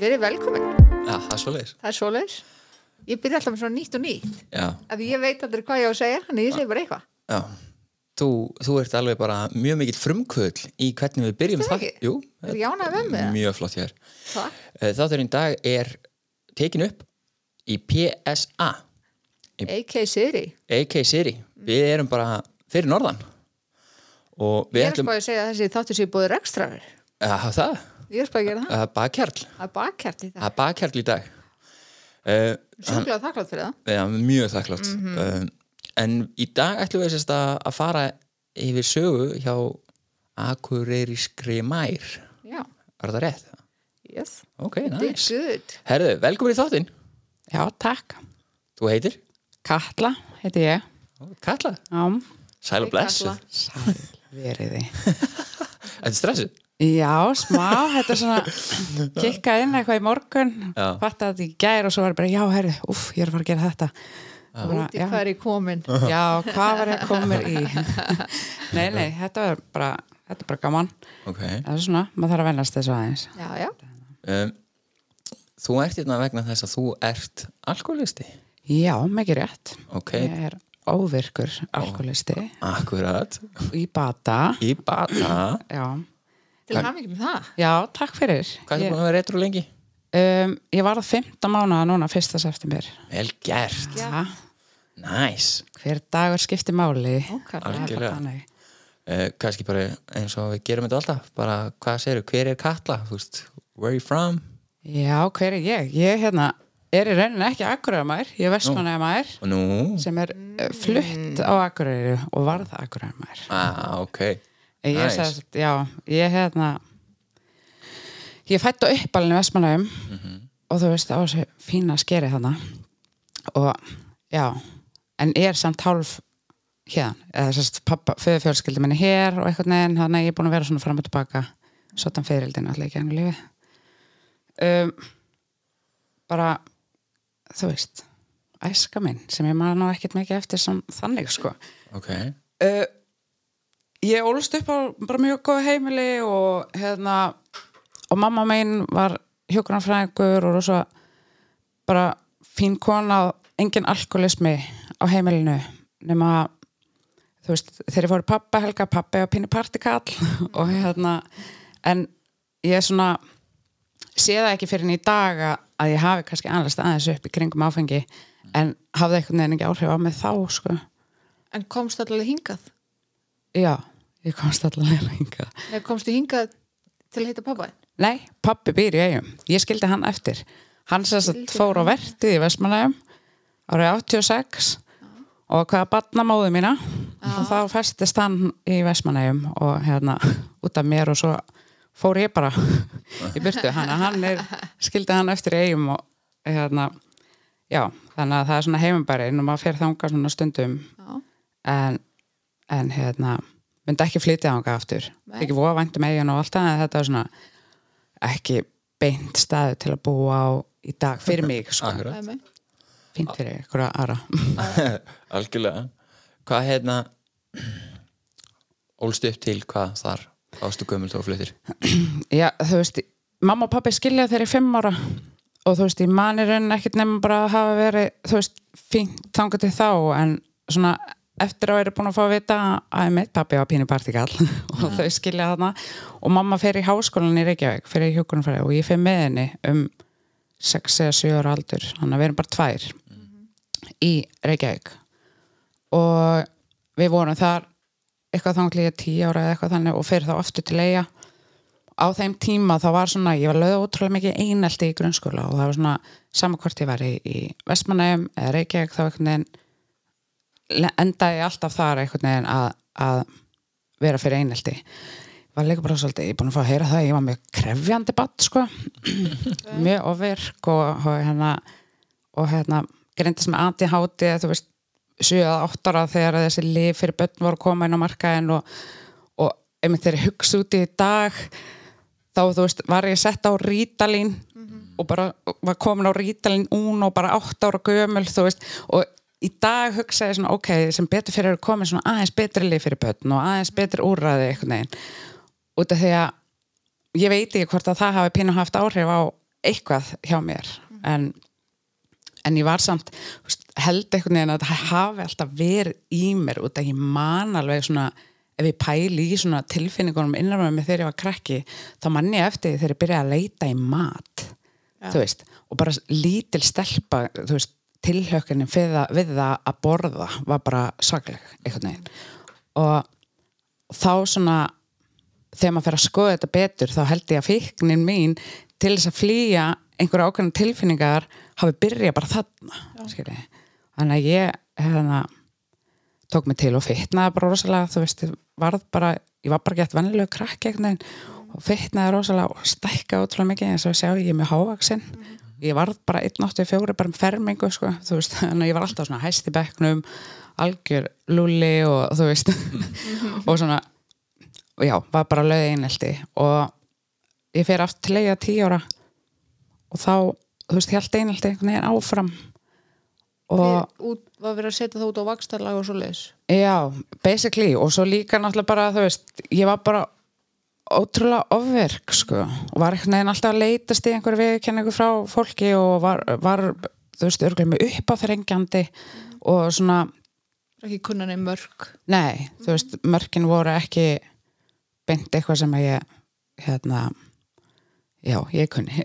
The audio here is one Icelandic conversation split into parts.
Verið velkomin. Já, það er svoleiðis. Það er svoleiðis. Ég byrja alltaf með svona nýtt og nýtt. Já, Af því ég veit aldrei hvað ég á að segja, þannig ég segi bara eitthvað. Þú, þú ert alveg bara mjög mikill frumkvöld í hvernig við byrjum Það? Jú, Er mjög flott hér. Takk. Þátturinn dag er tekin upp í PSA, AK Siri. AK Siri. Við erum bara fyrir norðan. Og við Ég er ætlum... spáði að segja að þessi þáttur sér búið rekstraður. Já, það. Ég er spáði að gera það. Það er bakkjarl. Það er bakkjart í er dag. Uh, Sjúklega þakklátt fyrir það. Já, mjög þakklátt Mhm. um, En í dag ætlum við sérst að að fara yfir sögu hjá Akureyriskri mær Já. Er það rétt? Yes. Ok, nice good. Herðu, velkomin í þáttinn Já, takk. Þú heitir? Katla heiti ég. Katla Já, Sæl og blessu sæl veriði. Þetta er stressu Já, smá, þetta er svona kikka inn eitthvað í morgun Já. fatta þetta í gær og svo var ég bara, já, herri uff, ég er að fara að gera þetta. Úti hvað er ég komin. já, hvað var ég komur í? Nei, nei, þetta er bara þetta er bara gaman, Ok. Það er svona maður þarf að vennast þessu aðeins. Já, já. um, Þú ert hérna vegna þess að þú ert alkoholisti Já, mikið rétt. Ok, Ég er óvirkur alkoholisti akkurat. Í bata. Í bata? Já, Til með það. já, takk fyrir Hvað er Ég- búin að vera retro lengi? Um, ég var að 15 mánuða núna fyrsta september Vel gert ja. Nice hver dagur skiptir máli Ókar. Það er bara Algjörlega. þannig. uh, kannski bara eins og við gerum þetta alltaf bara hvað segir, hver er Katla þú veist, where are you from já, hver er ég? ég hérna, er í rauninni ekki Akureyramær ég er Vestmannaðamær og nú, sem er mm. flutt á Akureyri og varð Akureyramær ah, ok ég Nice. nice. sagði, já, ég hérna ég fætt á uppalinn í Vestmannaðum Mhm. og þú veist á þessu fína skeri þarna og já en ég er samt hálf hérna, eða sérst pappa, föðufjölskyldi minni hér og eitthvað neginn, þannig að ég er búin að vera svona fram og tilbaka sotan fyririldin allir ekki enn lífi um, bara þú veist æska minn sem ég maður ná ekkert mikið eftir sem þannig sko ok, uh, ég ólst upp á bara mjög góð heimili og hérna og mamma mín var hjókunarfræðingur og rosa bara fín kona engin alkoholismi á heimilinu nema þú veist, þegar ég fór í pappa helga pappi og pinni partikall og hérna en ég er svona sé það ekki fyrir en í dag að- ég hafi kannski annars aðeins upp í kringum áfengi en hafði veginn ekki áhrif á mig þá sko En komst allavega hingað? Já, ég komst allavega hingað. Nei, komstu hingað til að heita pappa? Nei, pappi býr í eigum. Ég skildi hann eftir. Hann sem sagt fór á vertið í Vestmanægum árið 86 og hvaða badnamóðu mína og þá festist hann í Vestmanægum og hérna út af mér og svo fór ég bara í byrtu hann hann er, skildi hann eftir í eigum og hérna já, þannig að það er svona heimabærin og maður fer þangað svona stundum Já. en, en hérna myndi ekki flytja þangað aftur. Nei. ekki voða væntum eigin og allt það en þetta er svona ekki beint staðu til að búa á í dag fyrir mig sko. fínt fyrir ykkur aðra. Algjörlega. Hvað hérna ólst upp til hvað þar ástu gömul þá fluttir? Já, þú veist, mamma og pappi skilja er fimm ára. Og þú veist, ég mani raunin ekkert nefnum bara að hafa verið þú veist, fínt þangað til þá en svona eftir að vera búin að fá að vita að mitt pappi var pínu partikall og þau skilja þarna. Og mamma fer í háskólan í Reykjavík fyrir hjókunumfræði og ég fer með henni um 6 eða 7 ára aldur. Þannig að við erum bara tvær í Reykjavík. Og við vorum þar eitthvað þanglega 10 ára eða eitthvað þannig og fyrir þá aftur til eiga á þeim tíma þá var svona, ég var lögð ótrúlega mikið einelti í grunnskóla og það var svona sama hvort ég var í, í Vestmanægum eða Reykjavík þá le- endaði ég alltaf þar einhvern veginn að, að vera fyrir einelti. Ég var líka bara svolítið, ég er búin að fá að heyra það ég var mjög krefjandi batt sko. Mjög ofirk og, og hérna og hérna greindist með anti-háti þú veist 7-8 ára þegar þessi lif fyrir börn voru koma inn á markaðin og, og einmitt þegar ég hugsa út í dag þá þú veist var ég sett á rítalín og bara var komin á rítalín ún og bara 8 ára gömul þú veist og í dag hugsa ég svona ok, sem betur fyrir að komin svona aðeins betri lif fyrir börn og aðeins betri úrræði einhvern veginn. Út af því að ég veit ekki hvort að það hafi pínu haft áhrif á eitthvað hjá mér. En, en ég var samt held einhvern veginn að það hafi alltaf verið í mér út að ég man alveg svona ef ég pæli í svona tilfinningunum innan með mig þegar ég var krakki þá mann ég eftir því þegar ég byrjaði að leita í mat Já. þú veist, og bara lítil stelpa þú veist, tilhökkunni við, við það að borða var bara einhvern veginn. Og þá svona þegar maður fer að skoða þetta betur þá held ég að fíknin mín til þess að flýja einhverja ákveðna tilfinningar hafi byrjað bara þarna þannig að ég hérna, tók mig til og fitnaði bara rosalega þú veist, bara ég var bara gett vennilegu einhvern veginn og fitnaði rosalega og stækka ótrúlega mikið eins og sjá ég er með hávaksin ég varð bara 1.84 bara með fermingu sko, þú veist, þannig að ég var alltaf svona hæst í bekknum, algjör lúli og þú veist og svona og já, var bara löð einelti og ég fer aftur til leiða tíu ára og þá, þú veist, held einelti einhvern veginn áfram og út, var verið að setja það út á vakstarlag og svo leis já, basically og svo líka náttúrulega bara, þú veist ég var bara ótrúlega ofverk, sko, og var einhvern veginn alltaf að leitast í einhverju viðkenningu frá fólki og var, var þú veist, örgulega með uppáþrengjandi og svona ekki kunnan í mörg? Nei, þú veist, mörkin voru ekki beint eitthvað sem að ég hérna já, ég kunni.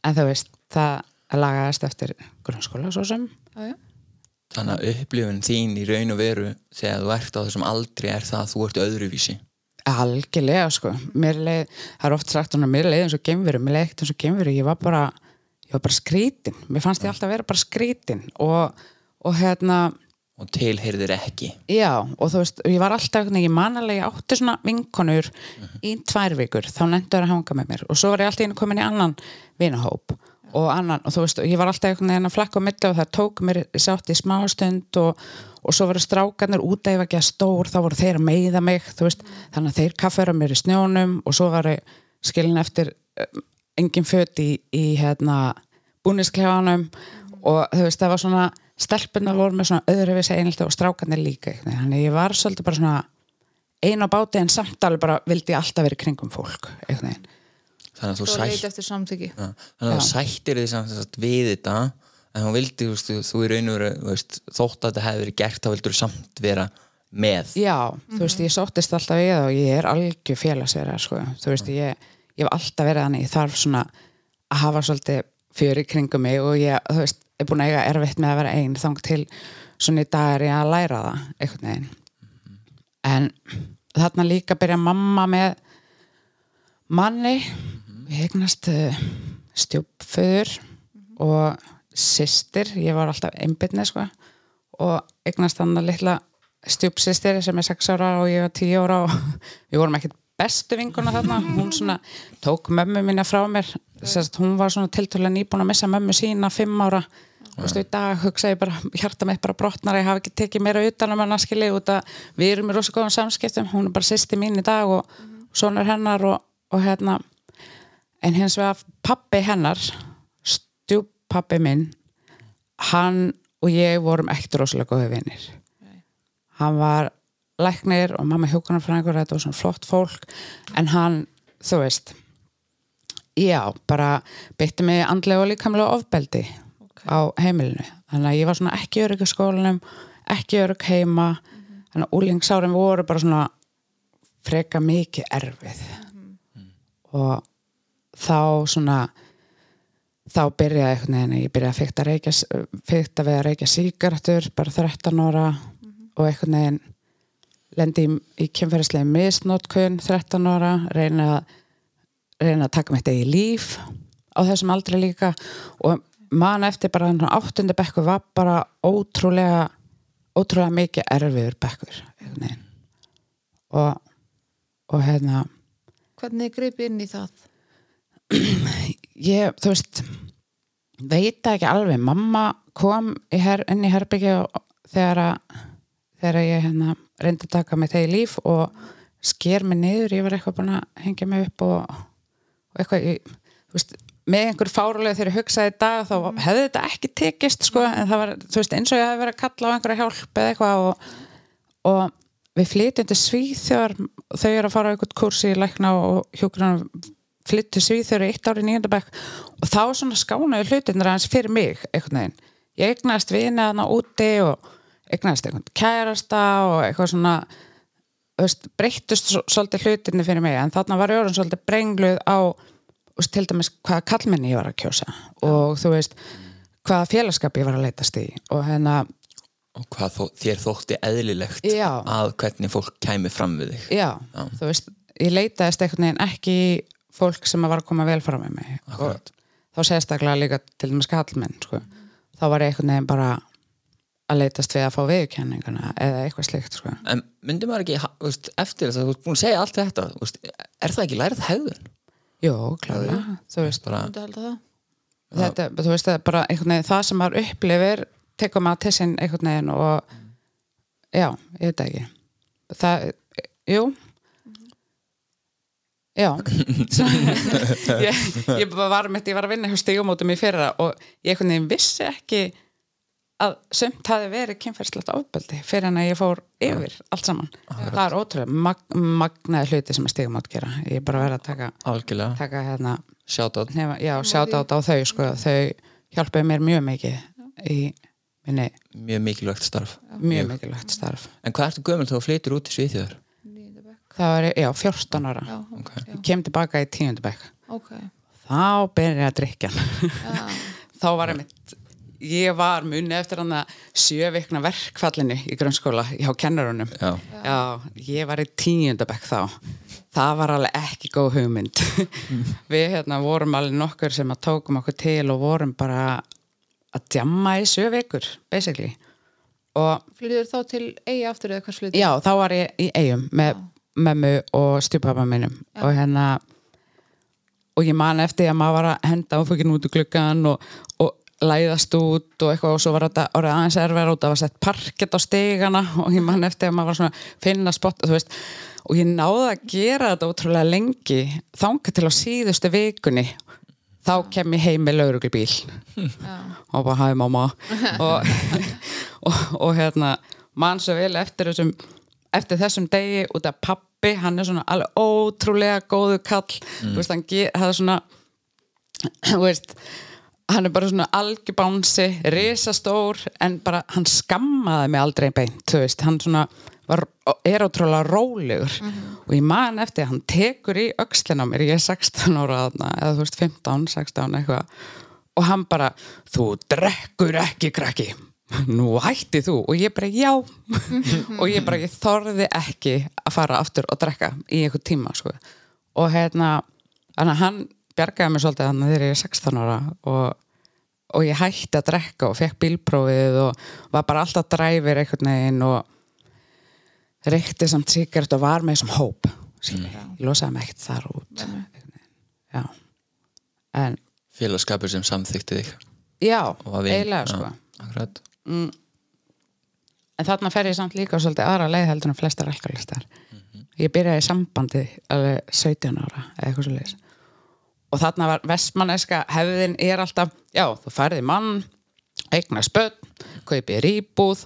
En þú veist, það lagaðist eftir grunnskóla svo sem. Já, já. þannig að upplifun þín í raun og veru þegar þú ert á þessum aldri er það að þú ert öðruvísi algjörlega, sko. Leið, það er oft sagt, mér leið eins og gemveru mér leið ekkert eins og gemveru, ég var bara ég var bara skrítin, mér fannst ég alltaf vera bara skrítin og, og hérna og tilheyrðir ekki. Já, og þú veist, ég var alltaf manalega, ég átti svona vinkonur í tvær vikur, þá nefndur að hanga með mér. Og svo var ég alltaf inn komin í annan vinahóp og annan, og þú veist, ég var alltaf einhvern veginn að flakka á milli og það tók mér, sátt í smástund og, og svo voru strákarnir út var ekki að stór, þá voru þeir að meiða mig, veist, þannig að þeir kaffera mér í snjónum og svo var ég skilin eftir um, engin föt í, í hérna, búnisklefanum og þú veist, það var svona stelpunar voru með svona öðruvísi einhelti og strákarnir líka þannig að ég var svolítið bara svona ein á báti en samt alveg bara vildi ég alltaf verið kringum fólk einhvern veginn þannig að þú, svo sætt, þannig að þú sættir því samt sagt við þetta en þú vildi, þú, þú, þú veist, þótt að þetta hefði verið gert þá vildur þú samt vera með. Já, þú veist, ég sóttist alltaf við og ég er algjör félagsverða sko. þú veist, ég, ég hef alltaf verið þannig ég þarf svona að hafa svolítið fyrir kringum mig og ég, þú veist, er búin að eiga erfitt með að vera einn þang til svona í dag er ég að læra það einhvern veginn. En þarna líka byrja mamma með manni ég eignast uh, stjúpföður og systir, ég var alltaf einbyrni sko og eignast hann að litla stjúpsystir sem er 6 ára og ég var 10 ára og við vorum ekkert bestu vinguna þarna. Hún svona tók mömmu mína frá mér. Sest, hún var svona tiltölulega nýbúin að missa mömmu sína 5 ára. Og stu í dag hugsa ég bara, hjarta mitt bara brotnar ég hafi ekki tekið meira utan um hann að skilja út að við erum í rosa góðum samskiptum. Hún er bara sýsti mín í dag og sonur hennar og, og hérna en hins vegar pappi hennar stjúppappi minn hann og ég vorum ekkert rosalega góði vinir. Hann var læknir og mamma hjókunarfræðingur þetta var svona flott fólk. En hann, þú veist já, bara beitti mig andlega og líkamlega ofbeldi á heimilinu. Þannig að ég var svona ekki örygg í skólanum ekki örygg heima. Þannig að úlingsárin voru bara svona freka mikið erfið. Og þá svona þá byrjaði einhvern veginn ég byrjaði að fykta við að reykja síkartur bara 13 ára og einhvern veginn lendi í, í kemferðislega misnótkun 13 ára reyna, reyna að taka mitt eigi líf á þessum aldrei líka og man eftir bara hann áttundi bekkur var bara ótrúlega ótrúlega mikið erfiður bekkur og, og hérna hvernig gripi inn í það ég, þú veist veit ekki alveg. Mamma kom í her, inn í herbyggja þegar að þegar ég hérna reyndi að taka mig þegar líf og sker mig niður ég var eitthvað búin að hengja mig upp og, og eitthvað ég, veist, með einhver fárulega þegar ég hugsaði í dag þá hefði þetta ekki tekist sko, en það var, veist, eins og ég hefði verið að kalla á einhverja hjálp eða eitthvað og, og við flytjum til Svíþjóðar þau eru að fara á einhvern kursi í lækna og hjúgrunum flyttu svíþur eitt ári nýjöndabæk og þá svona skánaði hlutinir aðeins fyrir mig einhvern veginn. Ég egnaðist vina þarna úti og egnaðist einhvern kærasta og eitthvað svona veist, breyttust svo- svolítið hlutinni fyrir mig en þarna var ég orðin svolítið brengluð á veist, til dæmis hvaða kallmenni ég var að kjósa og þú veist hvaða félagskap ég var að leitast í og hérna og hvað þó, þér þótti eðlilegt Já. að hvernig fólk kæmi fram við þig Já, þú veist, ég leitaðist einhvern veginn ekki fólk sem var að koma vel fram með mig Akkurat. og þá sérstaklega líka til dæmis kallmenn sko. þá var ég einhvern veginn bara að leitast við að fá viðkenninguna eða eitthvað slíkt sko. en myndi maður ekki, veist, eftir þess að þú ert búin að segja allt þetta veist, er það ekki lærið hegðun? Jú, klálega, þú veist bara, halda það? þetta, þú veist, það er bara veginn það sem maður upplifir tekur maður til sinn einhvern veginn og já, ég veit ekki það, jú já. Ég, ég var mitt, ég var að vinna hjá stígumótum í fyrra og ég vissi ekki að sumt hafi verið kynferðslegt ofbeldi fyrir en að ég fór yfir allt saman. Það er ótrúlega mag, magnaði hluti sem að stígumót gera. Ég er bara verið að taka, algjörlega, taka hérna sjátt á þau sko, þau hjálpuðu mér mjög mikið í minni mjög mikilvægt starf. Mjög mikilvægt starf. En hvað ertu gömul þá þú flytur út í Svíþjóður? Það var, já, 14 ára. Já, Ok. já, ég kem tilbaka í tíundabæk ok. þá byrja ég að drikja Já, þá var ég mitt ég var muni eftir hann að sjö vikna verkfallinu í grunnskóla hjá kennarunum. Já. já, ég var í tíundabæk þá. Það var alveg ekki góð hugmynd. Við hérna vorum alveg nokkur sem að tókum okkur til og vorum bara að djamma í sjö vikur basically. Og flyttur þá til eigi aftur eða hvers flyttur? já, þá var ég í eigum með mömmu og stjúpappa minnum og hérna og ég man eftir að maður var að henda áfengin út í gluggan og, og læðast út og eitthvað og svo var þetta orðið aðeins erfæra út það var sett parkett á stegana og ég man eftir að maður var svona finna spott þú veist, og ég náði að gera þetta ótrúlega lengi þanga til á síðustu vikunni. Þá kem ég heim með lauruglubíl og bara hæði mamma. Og, og, og hérna mann svo vel eftir þessum eftir þessum degi út af pappi hann er svona alveg ótrúlega góðu kall. Þú veist, hann er svona veist hann er bara svona algjörbánsi risastór en bara hann skammaði mig aldrei beint veist, hann svona var, er ótrúlega rólegur. Og ég man eftir að hann tekur í öxlina á mér, ég er 16 ára eða þú veist 15, 16 eitthvað. Og hann bara, þú drekkur ekki krakki nú hætti þú. Og ég bara já. Og ég bara, ég þorði ekki að fara aftur og drekka í einhver tíma sko. og hérna hann bjargaði mér svolítið þannig þegar ég er 16 ára og, og ég hætti að drekka og fekk bílprófið og var bara alltaf dræfir einhvern veginn og reykti samt sikkert og var með þessum hóp. Skilur. ég losaði mig ekkert þar út. Já. En félagskapur sem samþykti þig. Já, eiginlega sko. Akkurat. En þarna fer ég samt líka svolítið aðra leið heldur en flestar alkoholistar. Ég byrjaði í sambandi alveg 17 ára eða eitthvað svo leiðis og þarna var vestmanneska hefðin er alltaf, já, þú færði mann eignar spöld, kaupir íbúð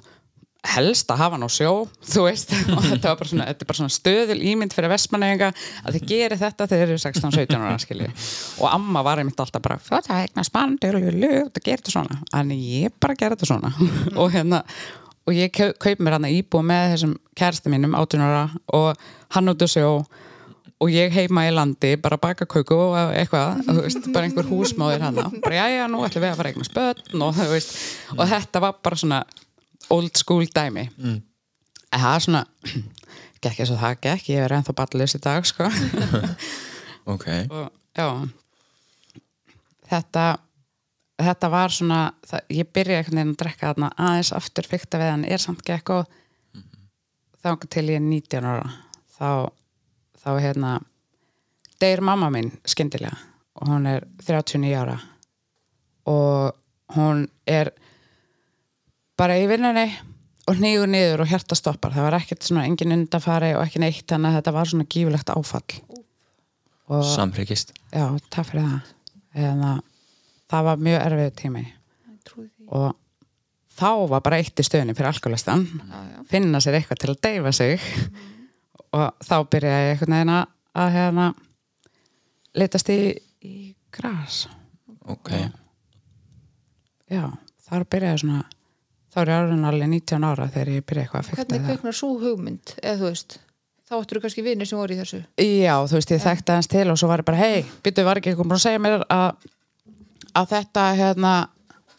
helst að hafa hann á sjó þú veist, þetta var bara svona, er bara svona stöðul ímynd fyrir vestmanneginga að þið gerir þetta þegar þið eru 16-17 ára skilji og amma var einmitt alltaf bara það eignar spann, það gerir þetta svona en ég bara gerir þetta svona. Og hérna og ég kau- kaup mér hann íbúð með þessum kærasta mínum 18 ára og hann út á sjó. Og ég heima í landi, bara baka köku og eitthvað, veist, bara einhver húsmáður hann bara já, já, nú ætlum við að fara eignar spötn og og þetta var bara svona old school dæmi. Mm. en það er svona gekk eins og það gekk, ég er ennþá ballus í dag sko. Ok, og já. Þetta þetta var svona, það, ég byrja einhvern veginn að drekka þarna aðeins aftur fyrta við hann er samt gekk og þá til ég er 19 ára þá, þá hérna deyr mamma mín skyndilega og hún er 39 ára og hún er bara í vinnunni og nýgur niður og hjarta stoppar. Það var ekkert svona engin undafari og ekki neitt þannig að þetta var svona gífulegt áfall. Og samhryggist já, takk fyrir það. En að það var mjög erfið tími. Ég trúi því. og þá var bara eitt í stöðunni fyrir alkoholistan. Já, já. finna sér eitthvað til að deyfa sig. Og þá byrjaði ég einhvern veginn að- hérna litast í, í gras. Ok, já, þar byrjaði svona þá er árið alveg 19 ára þegar ég byrjaði eitthvað að fykta Hvernig kveiknar svo hugmynd, eða þú veist þá áttur þú kannski vinir sem voru í þessu. Já, þú veist, ég þekkti hans til og svo var ég bara, hei, byttu var ekki eitthvað búin að segja mér að, að þetta, hérna,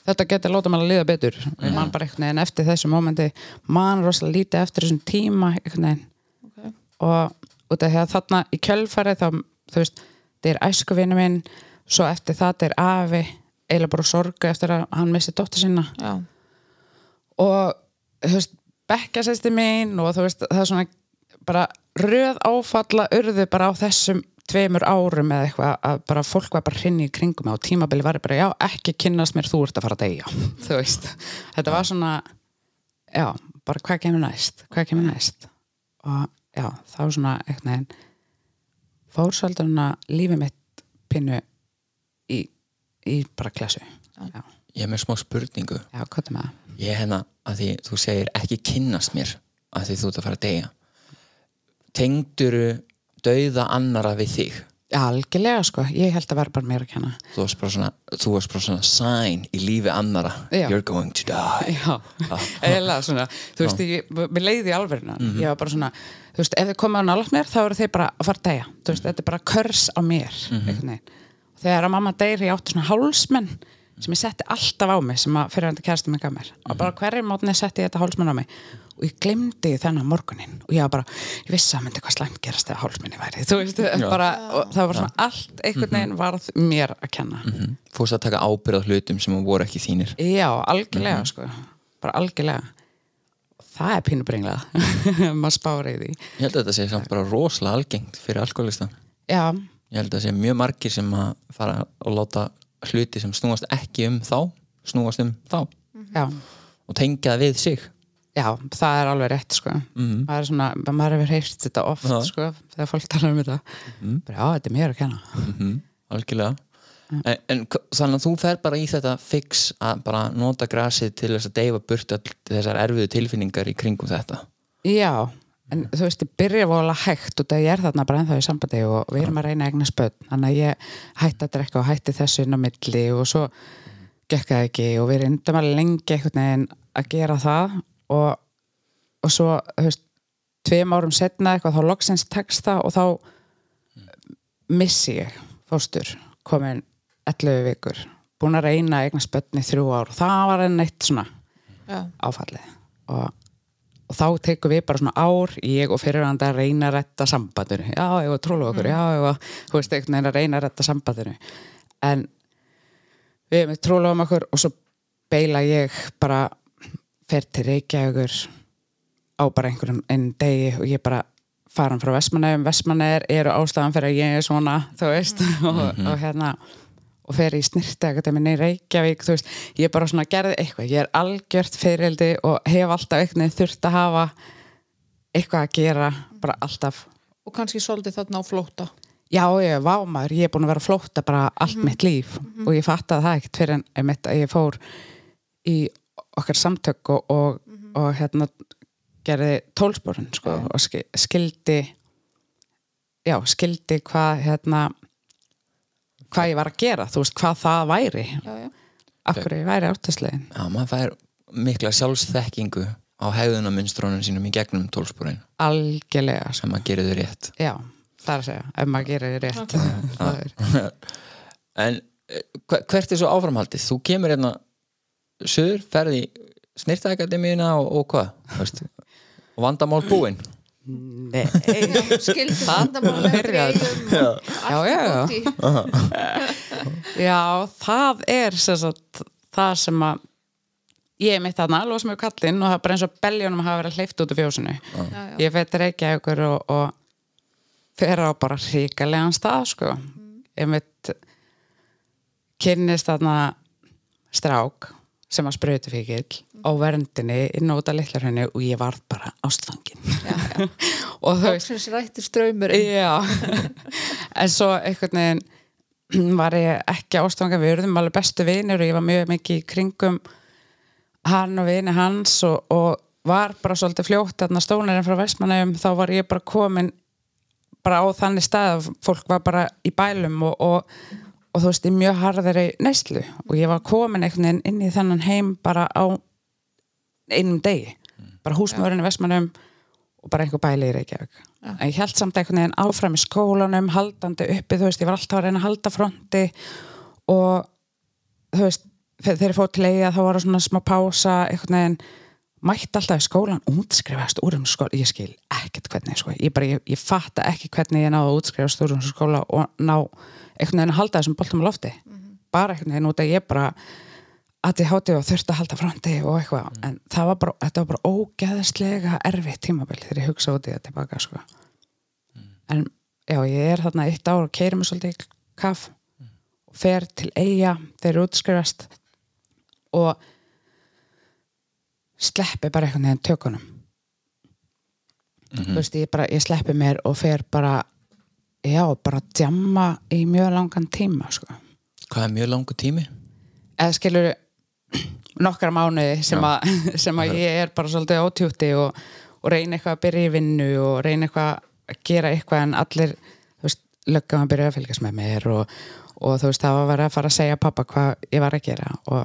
þetta getur láta mér að líða betur. Ég man bara einhvern veginn eftir þessu mómenti, man rosalega lítið eftir þessum tíma, einhvern veginn. okay. Og út af því að þarna í kjölfari þá, þú veist, þetta er æskuvinu minn, svo eftir það þetta er afi, eiginlega bara sorgu eftir að hann missi dóttur sína. Já, og þú veist, bekkjasæsti mín og þú veist, það er svona bara röð áfalla urðu bara á þessum tveimur árum eða eitthvað að bara fólk var bara hrinni í kringum og tímabili var bara, já, ekki kynnast mér þú ert að fara að deyja, þú veist. Þetta var svona, já bara hvað kemur næst, hvað kemur næst? Og já, þá svona eitthvað neginn fórsaldurna lífi mitt pínu í, í bara klassu já, ég er með smá spurningu. Já, hvað er með það? ég er hérna að því þú segir ekki kynnast mér að því þú ert að fara að deyja. Tengduru dauða annara við þig? Algjörlega sko, ég held að vera bara mér að kenna. Þú varst bara svona, þú varst bara svona sign í lífi annara Já. you're going to die. Já, eða svona. Þú veist, ég, mér leiði alverðina ég var bara svona, þú veist, ef þið komið á nálægt mér þá eru þeir bara að fara að deyja. Þú veist, þetta er bara körs á mér mm og þegar að mamma deyr, ég átti svona hálsmenn sem ég setti alltaf á mig sem að fyrir hann kærasti mig gaf mér. Og bara hverjir mótni setti ég þetta hálsmenn á mig. Og ég glemdi þennan morgunin og ég var bara, ég vissi að myndi hvað slæmt gerast þegar hálsmenni væri, þú veist, bara það var svona allt einhvern veginn varð mér að kenna. Mm. fórst að taka ábyrð á hlutum sem voru ekki þínir? Já, algjörlega sko. Bara algjörlega. Það er pínubringlega maður spára í því. Ég held að þetta sé samt bara rosalega algengt fyrir alkoholista Já, ég held að það sé mjög margir sem að fara og láta hluti sem snúast ekki um þá snúast um þá. Já, og tengja það við sig. Já, það er alveg rétt sko. Mhm. maður er svona, maður hefur heyrt þetta oft Já. sko, þegar fólk talar um þetta. Bara, já, þetta er mér að kenna. Mm algjörlega. En, en þannig að þú fer bara í þetta fix að bara nota grasið til þess að deyfa burt all þessar erfiðu tilfinningar í kringum þetta? Já, en þú veist, ég byrja vola hægt og það er þarna bara ennþá í sambandi og við erum að reyna eigna spöld þannig að ég hætti að drekka og hætti þessu inn á milli og svo gekk það ekki og við reyndum alveg lengi einhvern veginn að gera það og, og svo, þú veist tveim árum setna eitthvað, þá loksins tekst það og þá missi ég fóstur komin 11 vikur. Búin að reyna eigna spöldni þrjú ár og það var enn eitt svona áfallið. Og, og þá tekum við bara svona ár ég og fyrirhanda að reyna að retta sambandinu. Já, ég var trólu okkur, já, ég var þú veist, einhvern veginn að reyna að retta sambandinu. En við trólu um okkur og svo beila ég bara fer til Reykjavíkur á bara einhverjum einn degi og ég bara farin frá Vestmannaugum, Vestmannaugir eru ástæðan fyrir að ég er svona, þú veist og, og hérna og fer í snirtakademinni í Reykjavík þú veist, ég bara svona gerði eitthvað. Ég er algjört fyririldi og hef alltaf eitthvað þurft að hafa eitthvað að gera, bara alltaf. Og kannski svolítið þarna á flóta já, ég var maður, ég er búin að vera að flótta bara allt mitt líf og ég fattaði það ekkert fyrir en einmitt að ég fór í okkar samtök og, og, og hérna gerði tólsporun sko, og ski- skildi já, skildi hvað hérna hvað ég var að gera, þú veist, hvað það væri já, já. af hverju ég væri áttaslegin Já, maður fær mikla sjálfsþekkingu á hegðunamunstrónum sínum í gegnum tólspúrin algjörlega, sko. sem maður gerir þau rétt já, það er að segja ef maður gerir því rétt er, En eh, hver- hvert er svo áframhaldið? Þú kemur hérna söður, ferði í snirtaakademíuna og, og hvað? Og vandamál búinn nei. Skildi vandamáli byrjaði já, það er sem sagt, það sem að ég mitt þarna, lóðs mig kallinn og það er bara eins og beljónum hafa verið hleyft út af fjósinu. Já, já. ég veit reykja ykkur og, og fer á bara ríkalegan stað sko. Ég veit kynnist þarna strák sem að sprautu fíkil á verndinni inn út að litla hraunni og ég varð bara ástfangin. Og veist Loksins rættir ströymur en svo einhvern veginn var ég ekki ástofanga við urðum alveg bestu vinir og ég var mjög mikið í kringum hann og vini hans og, og var bara svolítið fljótt þarna stónarinn frá Vestmannaugum þá var ég bara komin bara á þannig stað að fólk var bara í bælum og, og, og þú veist, í mjög harðari neyslu. Og ég var komin einhvern veginn inn í þennan heim bara á einum degi. Bara húsmörinn í Vestmannum og bara einhver bæli í Reykjavík. En ég held samt einhvern veginn áfram í skólanum haldandi uppi, þú veist, ég var alltaf að reyna að halda fronti. Og þú veist, þe- þegar ég fór til eiga þá var það svona smá pása einhvern veginn. Mætti alltaf í skólan útskrifast úr um skóla, ég skil ekkert hvernig sko. ég, bara, ég, ég fatta ekki hvernig ég náði að útskrifast úr um skóla og ná einhvern veginn að halda þessum boltum á lofti. Bara einhvern veginn út að ég bara að ég hátti og þurfti að halda fronti og eitthvað, en það var bara, þetta var bara ógeðslega erfitt tímabil þegar ég hugsa út í það tilbaka sko. en já, ég er þarna eitt ár og keiri mig svolítið í kaff og fer til eiga þegar ég útskrifast og sleppi bara einhvern veginn tökunum. Þú veist, ég bara, ég sleppi mér og fer bara já, bara djamma í mjög langan tíma sko. Hvað er mjög langu tími? eða skilur nokkra mánuði sem, að, sem að ég er bara svolítið ótjúti og, og reyna eitthvað að byrja í vinnu og reyna eitthvað að gera eitthvað en allir, löggum að byrja að fylgjast með mér og, og þú veist, það var að vera að fara að segja pappa hvað ég var að gera og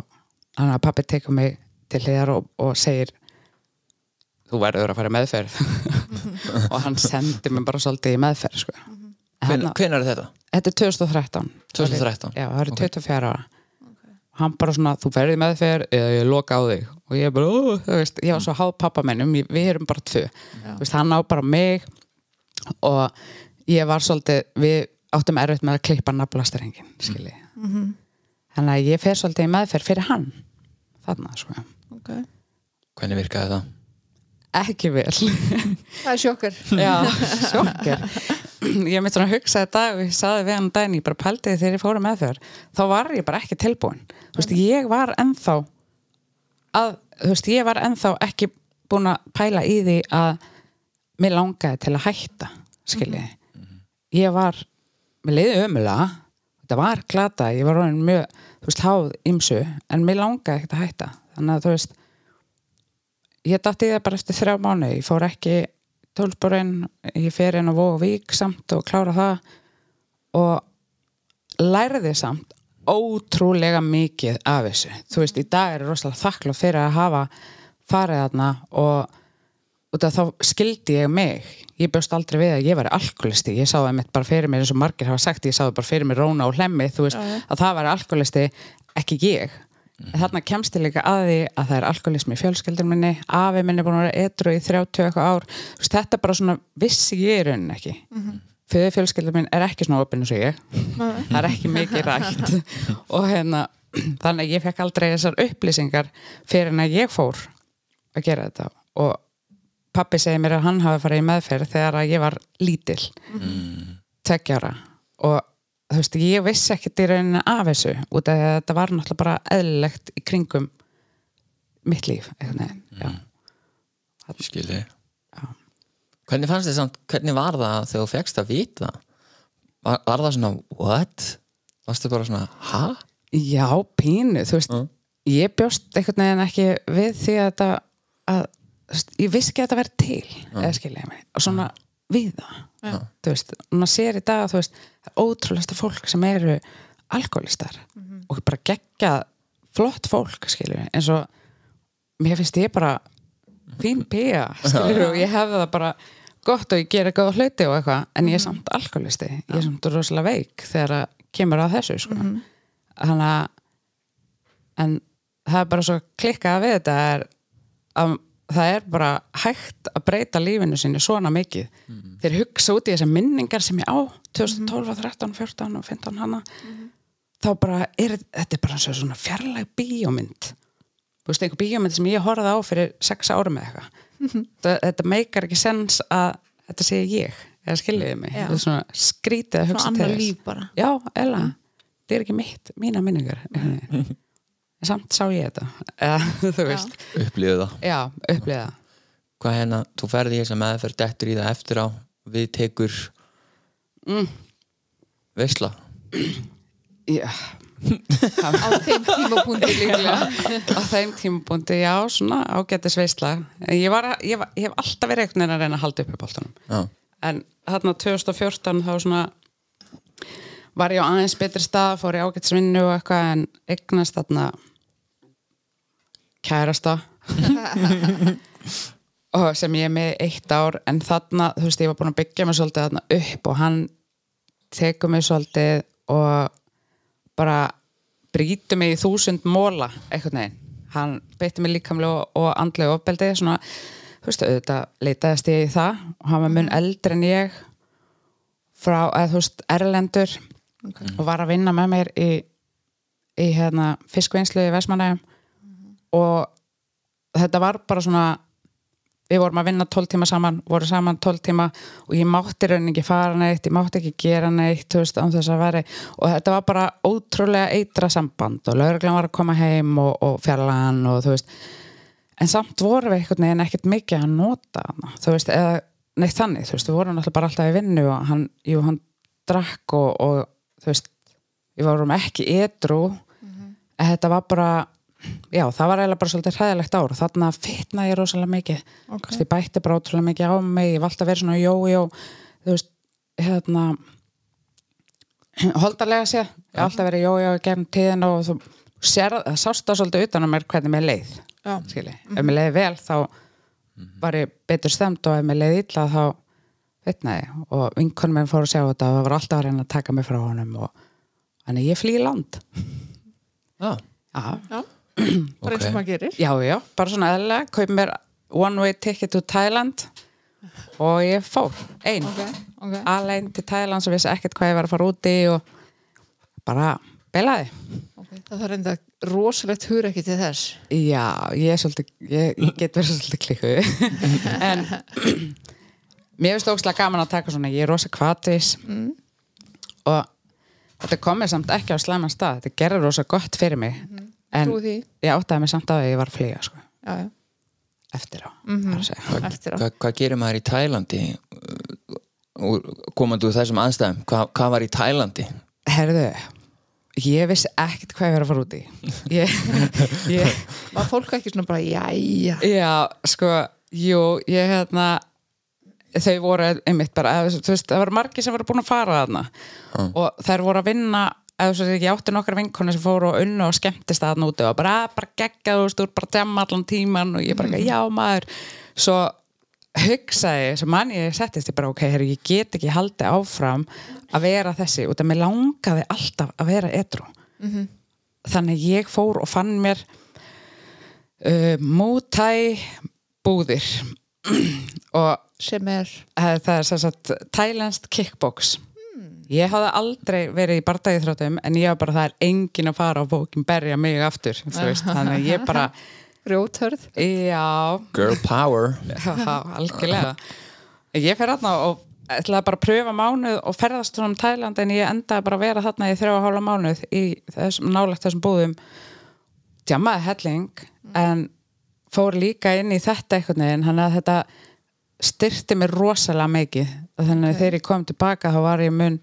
þannig að pappi tekur mig til hliðar og, og segir þú verður að fara í meðferð og hann sendi mig bara svolítið í meðferð sko. Hven, er þetta? Þetta er 2013 2013? Já, það eru Ok. 24 ára. Hann bara svona, þú ferði með þér eða ég loka á þig. Og ég bara, ó, þú veist, ég var svo háð pappamennum við erum bara tvö, þú veist, hann á bara mig og ég var svolítið, við áttum erfitt með að klippa naflastarengin, skilji. Þannig að ég fer svolítið í meðferð fyrir hann þarna, sko. Ok. Hvernig virkaði það? ekki vel. Það er sjokkar Já, sjokkar Ég mitt svona að hugsa þetta og ég saði við hann daginn, ég bara pældi þegar ég fóru með þér þá var ég bara ekki tilbúin. Þú veist, ég var ennþá að, þú veist, ég var ennþá ekki búin að pæla í því að mér langaði til að hætta skiljiði ég var, mér leiði ömulega þetta var glata, ég var orðin mjög þú veist, háð ymsu en mér langaði ekkert að hætta. Þannig að þú veist ég dætti það bara eftir þrjá mánu ég fór ekki tólsporin ég fer inn á Vóvík samt og klára það og lærði samt ótrúlega mikið af þessu. Þú veist, í dag er ég rosalega þakklátt fyrir að hafa farið þarna og út af þá skildi ég mig. Ég bjóst aldrei við að ég væri alkoholisti. Ég sá það mitt bara fyrir mér eins og margir hafa sagt ég sá það bara fyrir mér róna og hlemmi þú veist, Já, já. að það væri alkoholisti ekki ég en þarna kemst ég líka að því að það er alkoholismi í fjölskyldun minni afi minni er búin að vera etru í 30 eitthvað ár. Veist, þetta er bara svona vissi ég í raunin ekki. Mm -hmm. fyrir fjölskyldun minn er ekki svona opinn eins og ég. Það er ekki mikið rætt. Og hérna þannig að ég fekk aldrei þessar upplýsingar fyrir en að ég fór að gera þetta. Og pappi segi mér að hann hafi farið í meðferð þegar að ég var lítil tveggjara og þú veist, ég vissi ekkert í rauninni af þessu út af því að þetta var náttúrulega bara eðlilegt í kringum mitt líf veginn, já. Skilji Hvernig fannst þið samt, hvernig var það þegar þú fegst að vita? Var, var það svona, what? Varstu bara svona, ha? já, pínu, þú veist Mm. ég bjóst einhvern veginn ekki við því að þetta að, veist, ég vissi ekki að þetta verið til eða skilja mig, og svona við það Já. þú veist, maður sér í dag þú veist, ótrúlega fólk sem eru alkoholistar og bara gegga flott fólk skilju, eins og mér finnst ég bara fín pía, skilju, og ég hefði það bara gott og ég gera góða hluti og eitthvað en ég er samt alkoholisti, ég er samt rosalega veik þegar það kemur að þessu sko. þannig að en það er bara svo klikkað við þetta er að það er bara hægt að breyta lífinu sinni svona mikið. Þeir hugsa út í þessar minningar sem ég á 2012, 13, 14 og 15 hana þá bara er þetta er bara svona fjarlæg bíómynd. Þú veist, einhver bíómynd sem ég horfði á fyrir 6 árum eða eitthvað. Þetta, þetta meikar ekki sens að þetta sé ég, eða skiljiði mig. Þetta er svona skrítið að hugsa til þess. líf bara. Já, eða, þetta er ekki mitt, mína minningar samt sá ég þetta. Þú veist, Upplýðu það. Já, uppliða Hvað hérna, þú ferði í þess að meðferð dettur í það eftir á við tekur mm. veisla? Já. Á þeim tímapunkti líklega. Á þeim tímabundi, já, svona ágættis veisla. Ég, var, að- ég, var, ég hef alltaf verið einhvern veginn að reyna að halda upp í boltanum. Já, en þarna 2014 þá svona var ég á aðeins betri stað fór ég ágættisvinnu og eitthvað en eignast þarna kærasta. Og sem ég er með eitt ár. En þarna, þú veist, ég var búin að byggja mig svolítið þarna upp og hann tekur mig svolítið og bara brýtur mig í þúsund móla einhvern veginn. Hann beitti mig líkamlega og, andlega ofbeldi svona, þú veist, auðvitað leitaðist ég í það. Og hann var mun eldri en ég frá, eða þú veist, erlendur og var að vinna með mér í, í hérna fiskvinnslu í Vestmanægum og þetta var bara svona við vorum að vinna 12 tíma saman voru saman 12 tíma og ég mátti raunin ekki fara neitt, ég mátti ekki gera neitt þú veist, án þess að veri og þetta var bara ótrúlega eitra samband og lauruglan var að koma heim og, og fjarlagan og þú veist. En samt vorum við einhvern veginn ekkert mikið að nota hana, þú veist, eða neitt þannig, þú veist, við vorum alltaf bara alltaf í vinnu og hann, jú, hann drakk og, og þú veist, við vorum ekki edru en þetta var bara já, það var eiginlega bara svolítið hræðilegt ár og þarna fitnaði ég rosalega mikið. Ok. Þú veist, ég bætti bara ótrúlega mikið á mig ég var alltaf verið svona jó-jó þú veist, hérna holdarlega séð. Ég hef alltaf verið jó-jó í gegnum tíðin og þú sér, það sást það svolítið utan á mér hvernig mér leið. Já. skilji, ef mér leiði vel þá var ég betur stemt og ef mér leiði illa þá vitnaði ég. og vinkonum minn fór að sjá þetta og það var alltaf að reyna að taka mig frá honum og þannig ég flýi land. Já, já, Já, bara eins og maður gerir. Já, já, bara svona eðlilega. Kaup mér one way ticket to Thailand og ég fór. Ein, Ok, ok. Alveg til Thailand sem vissi ekkert hvað ég var að fara úti og bara belaði. Ok, Það þarf enda rosalegt hugur ekki til þess. Já, ég er svolítið, ég, get verið svolítið klikku en mér finnst ógslag gaman að taka svona, ég er rosa kvatis Mm. og þetta komið samt ekki á slæman stað, þetta gerir rosa gott fyrir mig en ég áttaði mig samt að ég var að flýja sko, Já, já, eftir á mm -hmm. segja. eftir á. Hvað, hvað gerir maður í Tælandi? Komandi úr þessum aðstæðum hvað, hvað var í Tælandi? Herðu, ég vissi ekkert hvað ég verið að fara út í. Ég, ég Var fólk ekki svona bara, jæja? Já, sko, jú, ég hérna þau voru einmitt bara, þú veist, það voru margir sem voru búin að fara þarna. Og þær voru að vinna eða svo ég átti nokkra vinkonu sem fóru og unnu og skemmtist þarna úti og bara, bara gegga, þú veist, bara að djamma allan tíman og ég bara, já maður. Svo hugsaði, sem mann ég settist ég bara, ok, herri, ég get ekki haldið áfram að vera þessi, út af mér langaði alltaf að vera etru þannig ég fór og fann mér uh, mútæ búðir. Og sem er það er sagt Thailandst kickbox ég hafði aldrei verið í bardagi þráttum en ég var bara það er engin að fara og bókin berja mig aftur þú veist, þannig að ég bara grjóthörð já, Girl power. Já, algjörlega. Ég fer þarna og ætlaði bara að pröfa mánuð og ferðast svona um Thailand en ég endaði bara að vera þarna í þrjá hálfa mánuð í þessum, nálægt þessum búðum. Djamaði helling en fór líka inn í þetta einhvern veginn, hann að þetta styrti mér rosalega mikið þannig að þegar ég kom tilbaka þá var ég mun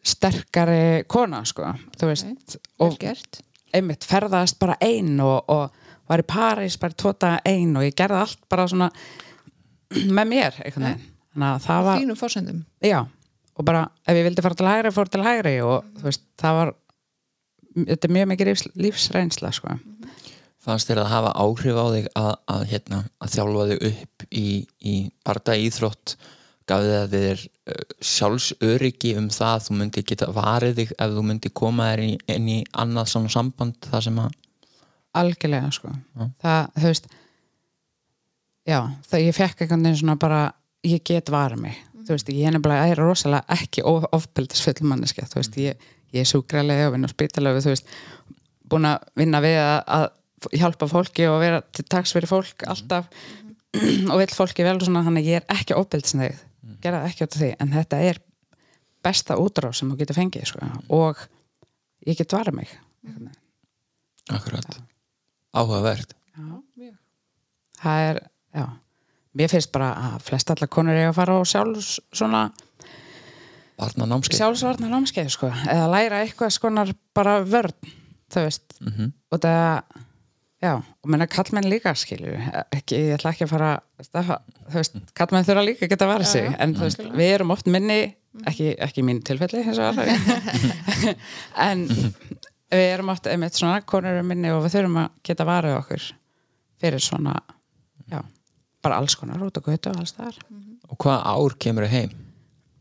sterkari kona sko, þú veist. vel og einmitt ferðast bara ein og, og var í París bara tóta ein og ég gerði allt bara svona með mér einhvern veginn. Þannig að það var, þínum fórsendum já og bara ef ég vildi fara til hægri, fór til hægri og þú veist, það var þetta er mjög mikið lífs, lífsreynsla sko. fannst þér að hafa áhrif á þig að, að, hérna, að þjálfa þig upp í, í barda íþrótt gaf þið þér uh, sjálfsöryggi um það að þú myndi geta varið þig ef þú myndi koma þér inn, í- inn í annað svona samband það sem að algjörlega sko. það, þú veist já, það ég fekk einhvern veginn svona bara ég get varað mig. Þú veist, ég er nefnilega ég er rosalega ekki of, ofbeldisfull manneski, þú veist, ég, ég er súkralega og vinna á spítalöfu, þú veist búin að vinna við að, að hjálpa fólki og vera til taks fyrir fólk alltaf og vill fólki vel og svona, þannig að ég er ekki ofbeldisnegð gera ekki af því, en þetta er besta útrá sem þú getur fengið sko. og ég get varað mig. Akkurat. Áhugavert. Það er, já. Mér finnst bara að flest allar konur eiga að fara á sjálfs svona sjálfsvarnar námskeið sko, eða læra eitthvað skonar bara vörn þú veist. Mhm. og það Já, og menna kallmenn líka skilju ekki, ég ætla ekki að fara stafa, veist, kallmenn þurfa líka að geta að vara sig. Já, en þú veist, við erum oft minni ekki, ekki í mínu tilfelli en við erum oft einmitt svona konur minni og við þurfum að geta varið okkur fyrir svona já, bara alls konar út og götu og alls þar og hvað ár kemur þau heim?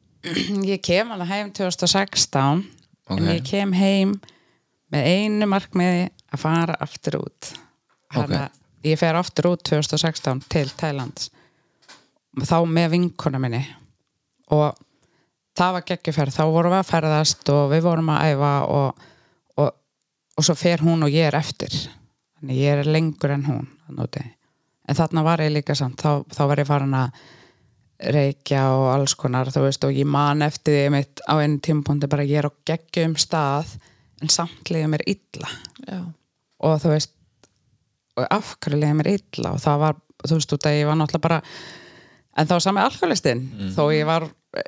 Ég kem alveg heim 2016 Ok. en ég kem heim með einu markmiði að fara aftur út Hanna, ég fer aftur út 2016 til Thailands þá með vinkona minni. Og það var geggjuferð, þá vorum við að ferðast og við vorum að æfa og, og, og svo fer hún og ég er eftir. Þannig ég er lengur en hún en þarna var ég líka samt. Þá, þá var ég farin að reykja og alls konar veist og ég man eftir því mitt á einu tímapunkti bara ég er á geggjum stað en samt liða mér illa. Já, og þú veist og af hverju liða mér illa? Og það var, þú veist, út að ég var náttúrulega bara en þá sami alkoholistinn þó ég var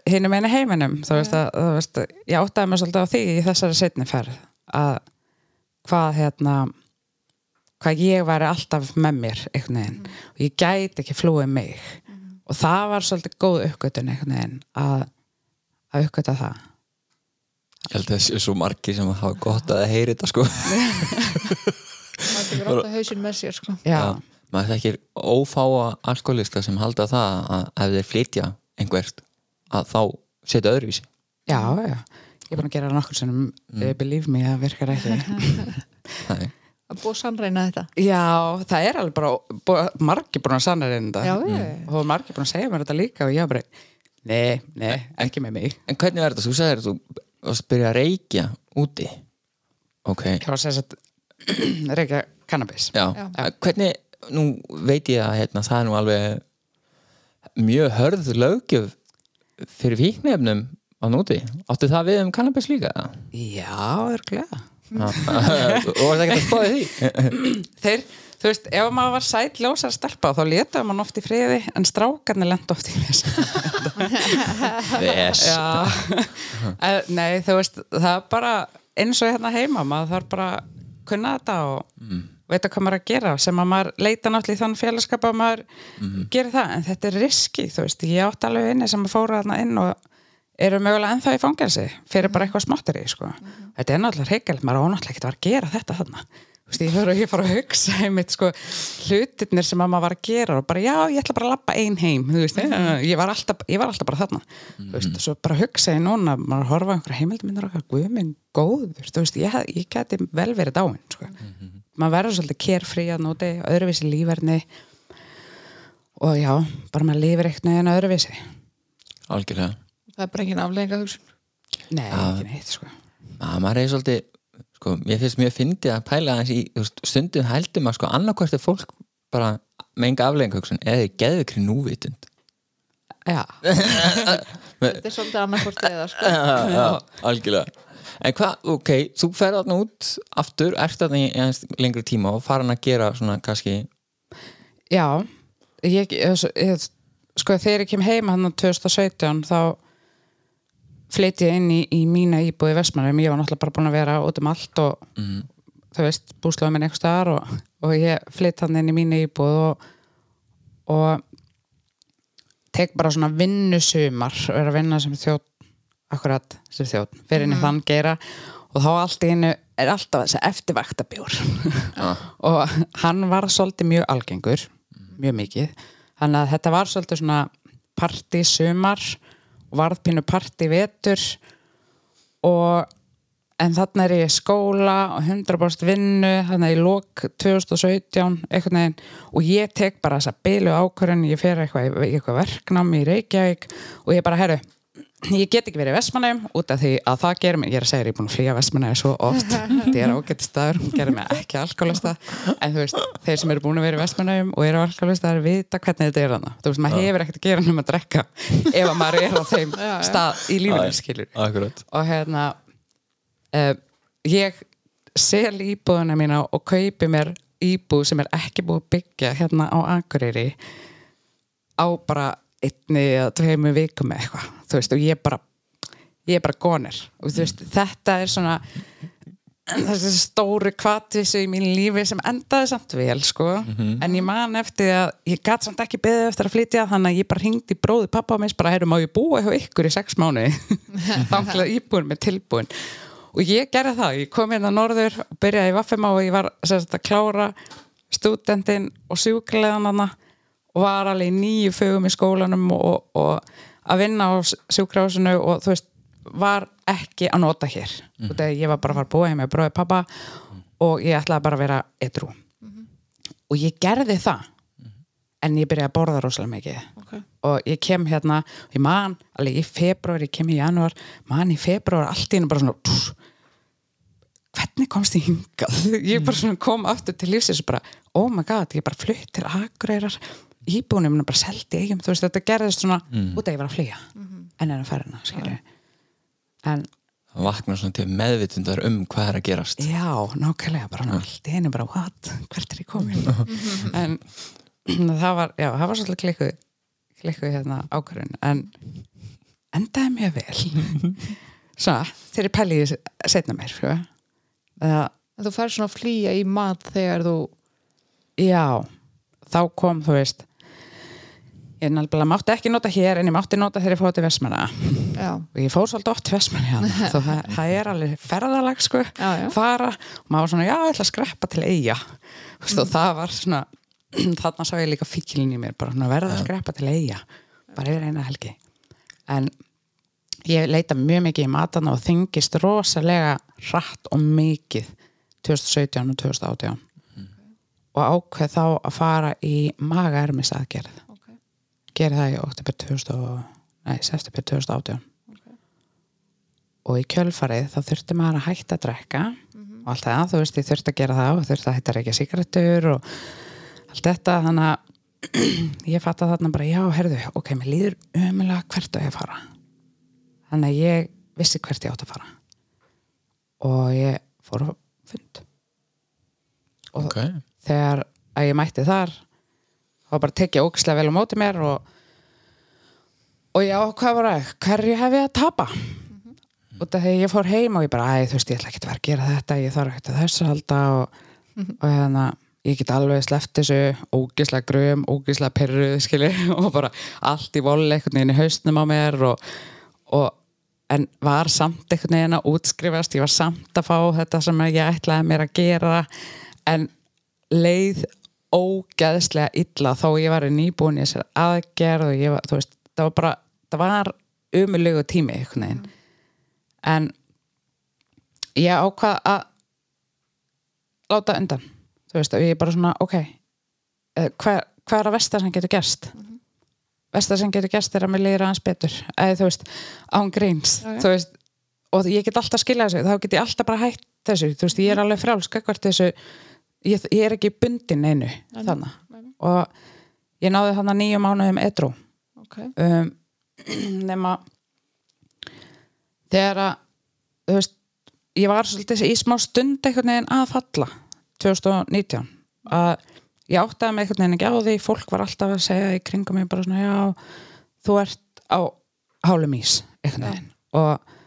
hinum einu heiminum. Þú veist, að, þú veist, ég áttaði mér svolítið á því í þessari setni ferð að hvað hérna hvað ég væri alltaf með mér einhvern veginn. Og ég gæti ekki flúið mig. Og það var svolítið góð uppgötun einhvern veginn að, að uppgöta það. Ég held að það sé svo margir sem hafa gott að heyri þetta sko maður tekur alltaf hausinn með sér sko. já, maður þekkir ófáa alkoholista sem halda það að ef þeir flytja einhvert að þá setja öðruvísi já, já ég er búin að gera það nokkur sem mm. believe me, það virkar ekki Nei. að búa sannreina þetta Já, það er alveg bara bú- margir búin að reynda Já, já. og margir búin að segja mér þetta líka og ég bara, nei, nei, ekki með mig En hvernig er þetta? Þú sagðir að þú varst að byrja að reykja úti Ok, ég var að segja að reykja cannabis já. Já. Hvernig, nú veit ég að hérna, það er nú alveg mjög hörð löggjöf fyrir fíknefnum á núti. Áttu það við um cannabis líka? Já, örglega Já. og var það ekki að spáði því? Þeir, þú veist, ef maður var sæt ljósar stelpa þá letaði mann oft í friði en strákarnir lenda oft í þess Ves. Já, Eh, nei, þú veist, það er bara eins og hérna heima, maður þarf bara kunna þetta og mm. veita hvað maður að gera sem að maður leita náttúrulega í þann félagskap að maður gerir það, en þetta er riski, þú veist, ég átti alveg inni sem að fóra þarna inn og eru mögulega ennþá í fangelsi fyrir bara eitthvað smáttir í, sko. Þetta er náttúrulega reykjald, maður ónáttúrulega ekki að vera að gera þetta þarna. Þú veist, ég fyrir ég fara að hugsa einmitt, sko, hlutirnir sem að maður var að gera og bara, já, ég ætla bara að lappa ein heim, þú veist, ég var alltaf, ég var alltaf bara þarna, þú veist, svo bara hugsa ég núna, maður horfa á einhverja heimildmyndir okkar, guðminn góður, þú veist, ég, ég geti vel verið dáin, sko, maður verður svolítið carefree að nóti, öðruvísi lífverðni og já, bara maður lifir eitthvað en öðruvísi, Algjörlega. það er bara engin aflega hugsun nei, ekki neitt, sko, að maður er svolítið sko, mér finnst mjög fyndið að pæla aðeins í veist, stundum heldum að sko annarkvært er fólk bara með enga afleggingahugsun eða geðu ykkur núvitund. Já, þetta er svolítið annarkvort eða sko. já, já, algjörlega. En hvað, ok, þú ferð þarna út aftur, ert þarna í eins lengri tíma og farin að gera svona kannski Já, ég, ég, ég, sko þegar ég kem heima hann 2017 þá flytti ég inn í, í mína íbúi Vestmannum, ég var náttúrulega bara búin að vera út um allt og þú veist, búslaði minn einhver staðar og, og ég flytti hann inn í mína íbúi og, og tek bara svona vinnusumar og er að vinna sem þjótt akkurat sem þjótt, fyrir inn í þann gera og þá allt í einu er alltaf þessi eftirvaktabjór. Og hann var svolítið mjög algengur mjög mikið. Þannig að þetta var svolítið svona partí sumar og varðpínu partí vetur og en þarna er ég skóla og 100% vinnu þannig að ég lók 2017 eitthvað neginn og ég tek bara þessa bilu ákvörðun, ég fer eitthvað eitthvað verknám í Reykjavík og ég bara, herru ég get ekki verið í Vestmannaum út af því að það gerir mig, ég er að segja, ég er búin að flýja Vestmannaum svo oft, þetta er ágætt staður gerir mig ekki alkoholista en þú veist, þeir sem eru búin að vera í Vestmannaum og eru alkoholista er vita hvernig þetta er hana þú veist, maður hefur ekkert að gera um að drekka ef að maður er á þeim stað í lífinu skilur akkurat. Og hérna uh, ég sel íbúðuna mína og kaupi mér íbúð sem er ekki búið að byggja hérna á Akureyri á bara einni eða tveimu vikum eða eitthvað. Þú veist og ég bara ég er bara gónir og þú veist þetta er svona þessi stóru kvatvísu í mín lífi sem endaði samt vel sko. En ég man eftir að ég gat samt ekki beðið eftir að flytja þannig að ég bara hringdi í bróði pappa og mis bara heyrum á ég búa hjá ykkur í sex mánu þannig að íbúin með tilbúin. Og ég gerði það, ég kom inn á norður og byrjaði í Vaffema og ég var sagt, að klára stúdentinn og sjúklegan hana og var alveg í nýju fögum í skólanum og, og að vinna á sjúkrahúsinu og þú veist, var ekki að nota hér. Mm. þegar ég var bara að fara að búa heim með bróði pappa og ég ætlaði bara að vera edru og ég gerði það en ég byrjaði að borða rosalega mikið. Ok. og ég kem hérna og ég man, alveg í februar, ég kem í janúar man í februar allt í hennu bara svona tss, hvernig komst ég hingað? Ég bara svona kom aftur til lífsins og bara, oh my god, ég bara flutt til Akureyrar íbúinum er bara seldi eigum, þú veist, þetta gerðist svona út að ég var að flýja. En er að fara hana, en það vaknar svona til meðvitundar um hvað er að gerast. Já, nákvæmlega, bara hann allt í einu bara, what, hvert er ég komin? En það var já, það var svolítið klikkuð klikkuð hérna ákvörðun. En endaði mjög vel. Svo, þeir eru pælið setna mér, sko. Það, En þú fær svona að flýja í mat þegar þú já, þá kom þú veist ég nefnilega mátti ekki nota hér en ég mátti nota þegar ég fóði til Vestmanna Já, og ég fór svolítið oft hérna. það, það er alveg ferðalag sko. Já, já. fara og maður var svona, já, ég ætla að skreppa til eiga mm. og það var svona þarna sá ég líka fíkilin í mér bara svona, verða að skreppa til eiga bara yfir eina helgi. En ég leita mjög mikið í matana og þingist rosalega hratt og mikið 2017 og 2018 og ákveð þá að fara í magaermis aðgerð gerði það í oktober 2000 og- nei, september 2018 og í kjölfarið þá þurfti maður að hætta að drekka og allt það, þú veist, ég þurfti að gera það og þurfti að hætta að reykja sigarettur og allt þetta, þannig að ég fatt að þarna bara, já, herðu ok, mér líður ömulega hvert að ég að fara. Þannig að ég vissi hvert ég átt að fara. Og ég fór á fund. Og ok, þegar að ég mætti þar þá bara tekja ógislega vel á móti mér og og já, hvað var það? Hverju hef ég að tapa? út af því ég fór heim og ég bara, æ, þú veist, ég ætla ekki að vera að gera þetta ég þarf ekki að þessu að halda og, og hérna, ég get alveg sleppt þessu ógislega gröm, ógislega perruð, skilji, og bara allt í voli einhvern veginn í hausnum á mér og, og en var samt einhvern veginn að útskrifast ég var samt að fá þetta sem ég ætlaði mér að gera en leið ógeðslega illa þó ég var nýbúin í þessar aðgerð og ég var, þú veist, það var bara það var umulegu tími veginn. En ég ákvað að láta undan þú veist, og ég er bara svona, ok eh, hvað, hvað er að versta sem getur gerst? Versta sem getur gerst er að mér leiðir aðeins betur eða þú veist, án gríns já. þú veist, og ég get alltaf skilja þessu þá get ég alltaf bara hætt þessu þú veist, ég er alveg frálsk ekkert þessu ég, ég er ekki bundin einu nei. þannig Nei, nei. og ég náði þannig nýju mánuðum edru ok. Um, nema þegar að þú veist, ég var svolítið í smá stund einhvern veginn að falla 2019 að ég áttaði mig einhvern veginn ekki á því fólk var alltaf að segja í kringum mig bara svona já, þú ert á hálum ís einhvern veginn. Og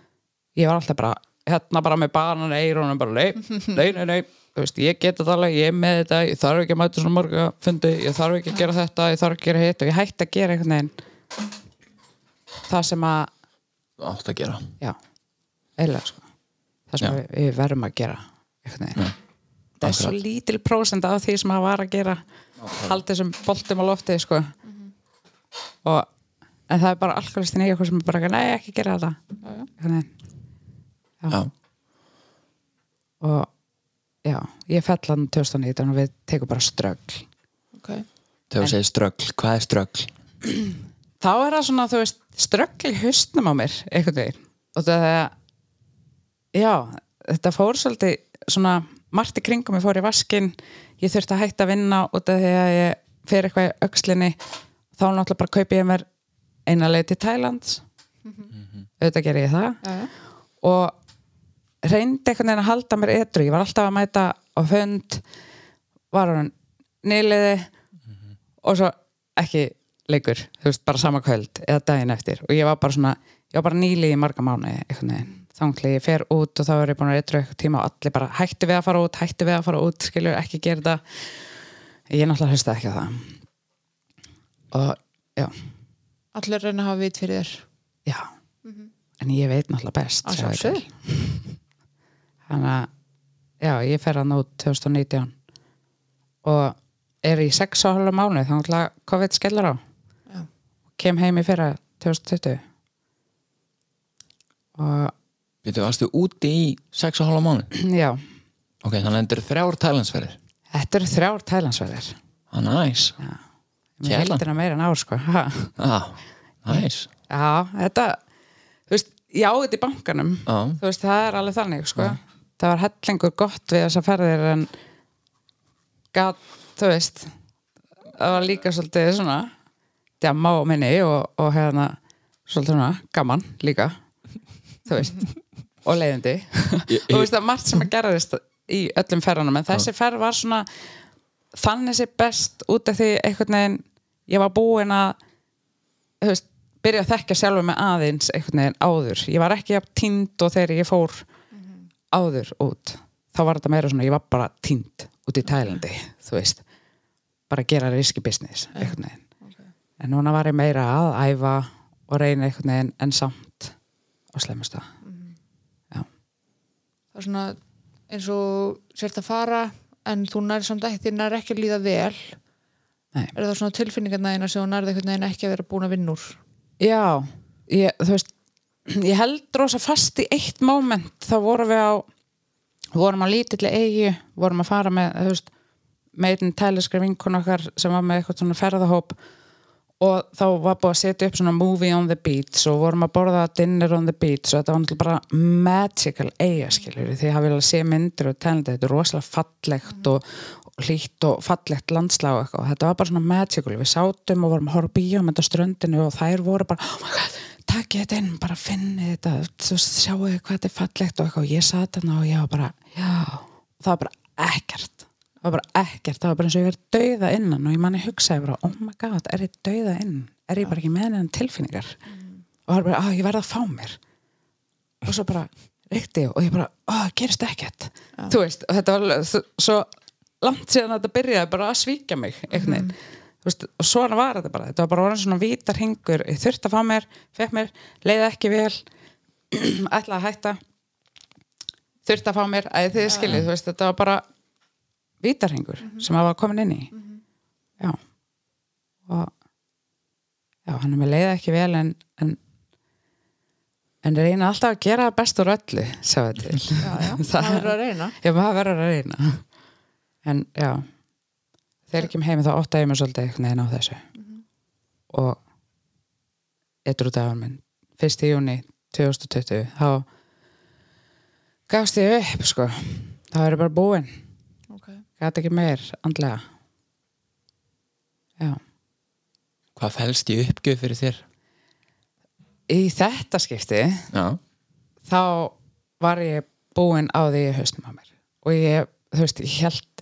ég var alltaf bara hérna bara með banan eirunum bara nei, nei, nei, nei veist, ég get þetta alveg, ég er með þetta ég þarf ekki að mæta svona marga fundi ég þarf ekki að gera þetta, ég þarf ekki að gera hitt og ég hætti að gera einhvern veginn það sem að átt að gera. Já, eiginlega sko. Það sem Já. við, við verðum að gera einhvern veginn. Já, það er svo akkurat. lítil prósend af því sem að var að gera haldi þessum boltum á lofti sko. Og en það er bara alkoholistin í eitthvað sem er bara nei ekki gera þetta. Veginn. Já, og já, ég fell hann 2019 og við tekum bara strögl. Ok. Þegar þú segir ströggl, hvað er ströggl? þá er það svona, þú veist, ströggl í haustnum á mér, einhvern veginn. Og það er já, þetta fór svolítið svona margt í kringum, ég fór í vaskin ég þurfti að hætta að vinna út af því að ég fer eitthvað í öxlinni. Þá náttúrulega bara kaupi ég mér eina leið til Thailands auðvitað ger ég það. Já, já. og reyndi einhvern veginn að halda mér etru ég var alltaf að mæta á fund var hann nýliði og svo ekki leikur, þú veist, bara sama kvöld eða daginn eftir. Og ég var bara svona, ég var bara nýliði í marga mánuði einhvern veginn, þangli ég fer út og þá er ég búin að eitthvað eitthvað tíma og allir bara hættu við að fara út, hættu við að fara út skilur ekki gera þetta. Ég náttúrulega hlusta ekki á það. Og já, allir reyna að hafa vit fyrir þér. Já. En ég veit náttúrulega best að sjáðu sjálfsögðu til. Þannig að já, ég fer hann út 2019 og er í 6 og halva mánuð þannig að COVID skellur á. Já. kem heim í fyrra 2020 og Við varstu úti í 6,5 mánu já, Ok, þannig að þetta eru þrjár tælandsferðir. Þetta eru þrjár tælandsverðir Ah, næs með Kælan. heldina meira en ár sko. Ha. ah, Næs já, þetta þú veist, já, þetta í bankanum. Já, þú veist, það er alveg þannig sko. Það var hellingur gott við þessa ferðir en gat, þú veist það var líka svolítið svona djamma á minni og, og hérna svolítið svona gaman líka þú veist og leiðindi. Þú veist er margt sem að gerðist í öllum ferðanum en þessi ferð var svona þannig sér best út af því einhvern veginn ég var búin að þú veist, byrja að þekka sjálfur með aðeins einhvern veginn áður. Ég var ekki að tínd og þegar ég fór áður út þá var þetta meira svona, ég var bara tínd út í Tælandi, þú veist. Bara gera riski business veginn. En núna var ég meira að æfa og reyna einhvern veginn en samt á slemmusta það er svona eins og sért að fara en þú nær samt ekki, þér nær ekki að líða vel. Nei. er það svona tilfinningarna eina sem þú nærði einhvern veginn ekki að vera búin að vinna úr? Já, ég, þú veist ég held rosa fast í eitt moment. Þá vorum við á vorum á lítilli eigi, vorum að fara með þú veist, meitin tæliskri vinkun okkar sem var með eitthvað svona ferðahóp og þá var búið að setja upp svona movie on the beach og vorum að borða dinner on the beach og þetta var náttúrulega bara magical eiga skilur því að hafa vilja að sé myndir og tælandi, þetta er rosalega fallegt og, og hlýtt og fallegt landslag og eitthvað, þetta var bara svona magical. Við sátum og vorum að horfa bíómynd á ströndinu og þær voru bara, oh my god takkið þetta inn, bara finnið þetta þú sjáu hvað þetta er fallegt og eitthvað. Og ég sat þarna og ég var bara, já það var bara ekkert. Það var bara ekkert, það var bara eins og ég verið dauða innan og ég manni hugsaði bara, oh my god er ég dauða inn, er ég bara ekki með hennan tilfinningar? Og það var bara, ah, ég verði að fá mér. Og svo bara reykti ég og ég bara, ah, gerist ekkert. Þú veist, og þetta var svo langt síðan að þetta byrjaði bara að svíkja mig veginn. Þú veist, og svona var þetta bara, þetta var bara svona vítar hingur, ég þurfti að fá mér, fekk mér leiði ekki vel ætla að hætta. Þurfti að fá mér, að þið skiljið veist, þetta var bara vítarhingur sem að var komin inn í. Já. Og já, hann er með leiði ekki vel en, en en reyna alltaf að gera það best úr öllu sjáðu til. Já, já, það verður að reyna. Já, maður verður að reyna. En já Þegar ég kem heim þá ótta ég mér svolítið einhvern veginn á þessu. Og eitthvað út af minn 1. júni 2020 þá gafst ég upp sko. Þá er ég bara búin okay. gæti ekki meir andlega. Já. Hvað fælst í uppgjöf fyrir þér? Í þetta skipti Já, þá var ég búin á því í haustum á mér. Og ég, þú veist, ég held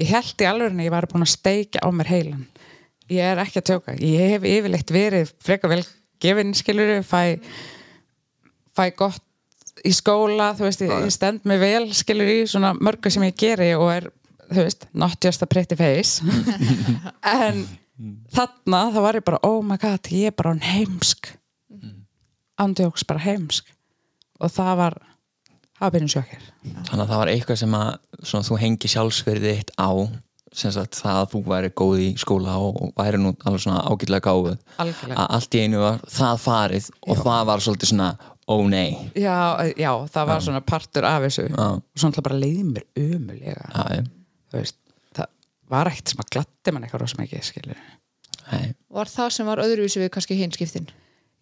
ég held í alveg ég var búin að steikja á mér heilan. Ég er ekki að tjóka. Ég hef yfirleitt verið frekar vel gefin skilur, fæ fæ gott í skóla þú veist, ég, stend mig vel skilur í svona mörgu sem ég geri og er, þú veist, not just a pretty face. En þarna þá var ég bara, oh my god ég er bara heimsk. Ándjóks bara heimsk. Og það var var byrjun sjokkir. Þannig að það var eitthvað sem að svona, þú hengi sjálfsverðið þitt á sem sagt það að þú væri góð í skóla og, og væri nú alveg svona gáfuð. Algjörlega. Að allt í einu var það farið og það var svolítið svona ó nei. Já, já, það var svona partur af þessu. Já. og svona bara leiði mér umulega Já, já, þú veist, það var ekkert sem að glatti mann eitthvað rosa mikið skilur nei, var það sem var öðruvísi við kannski hinskiptin?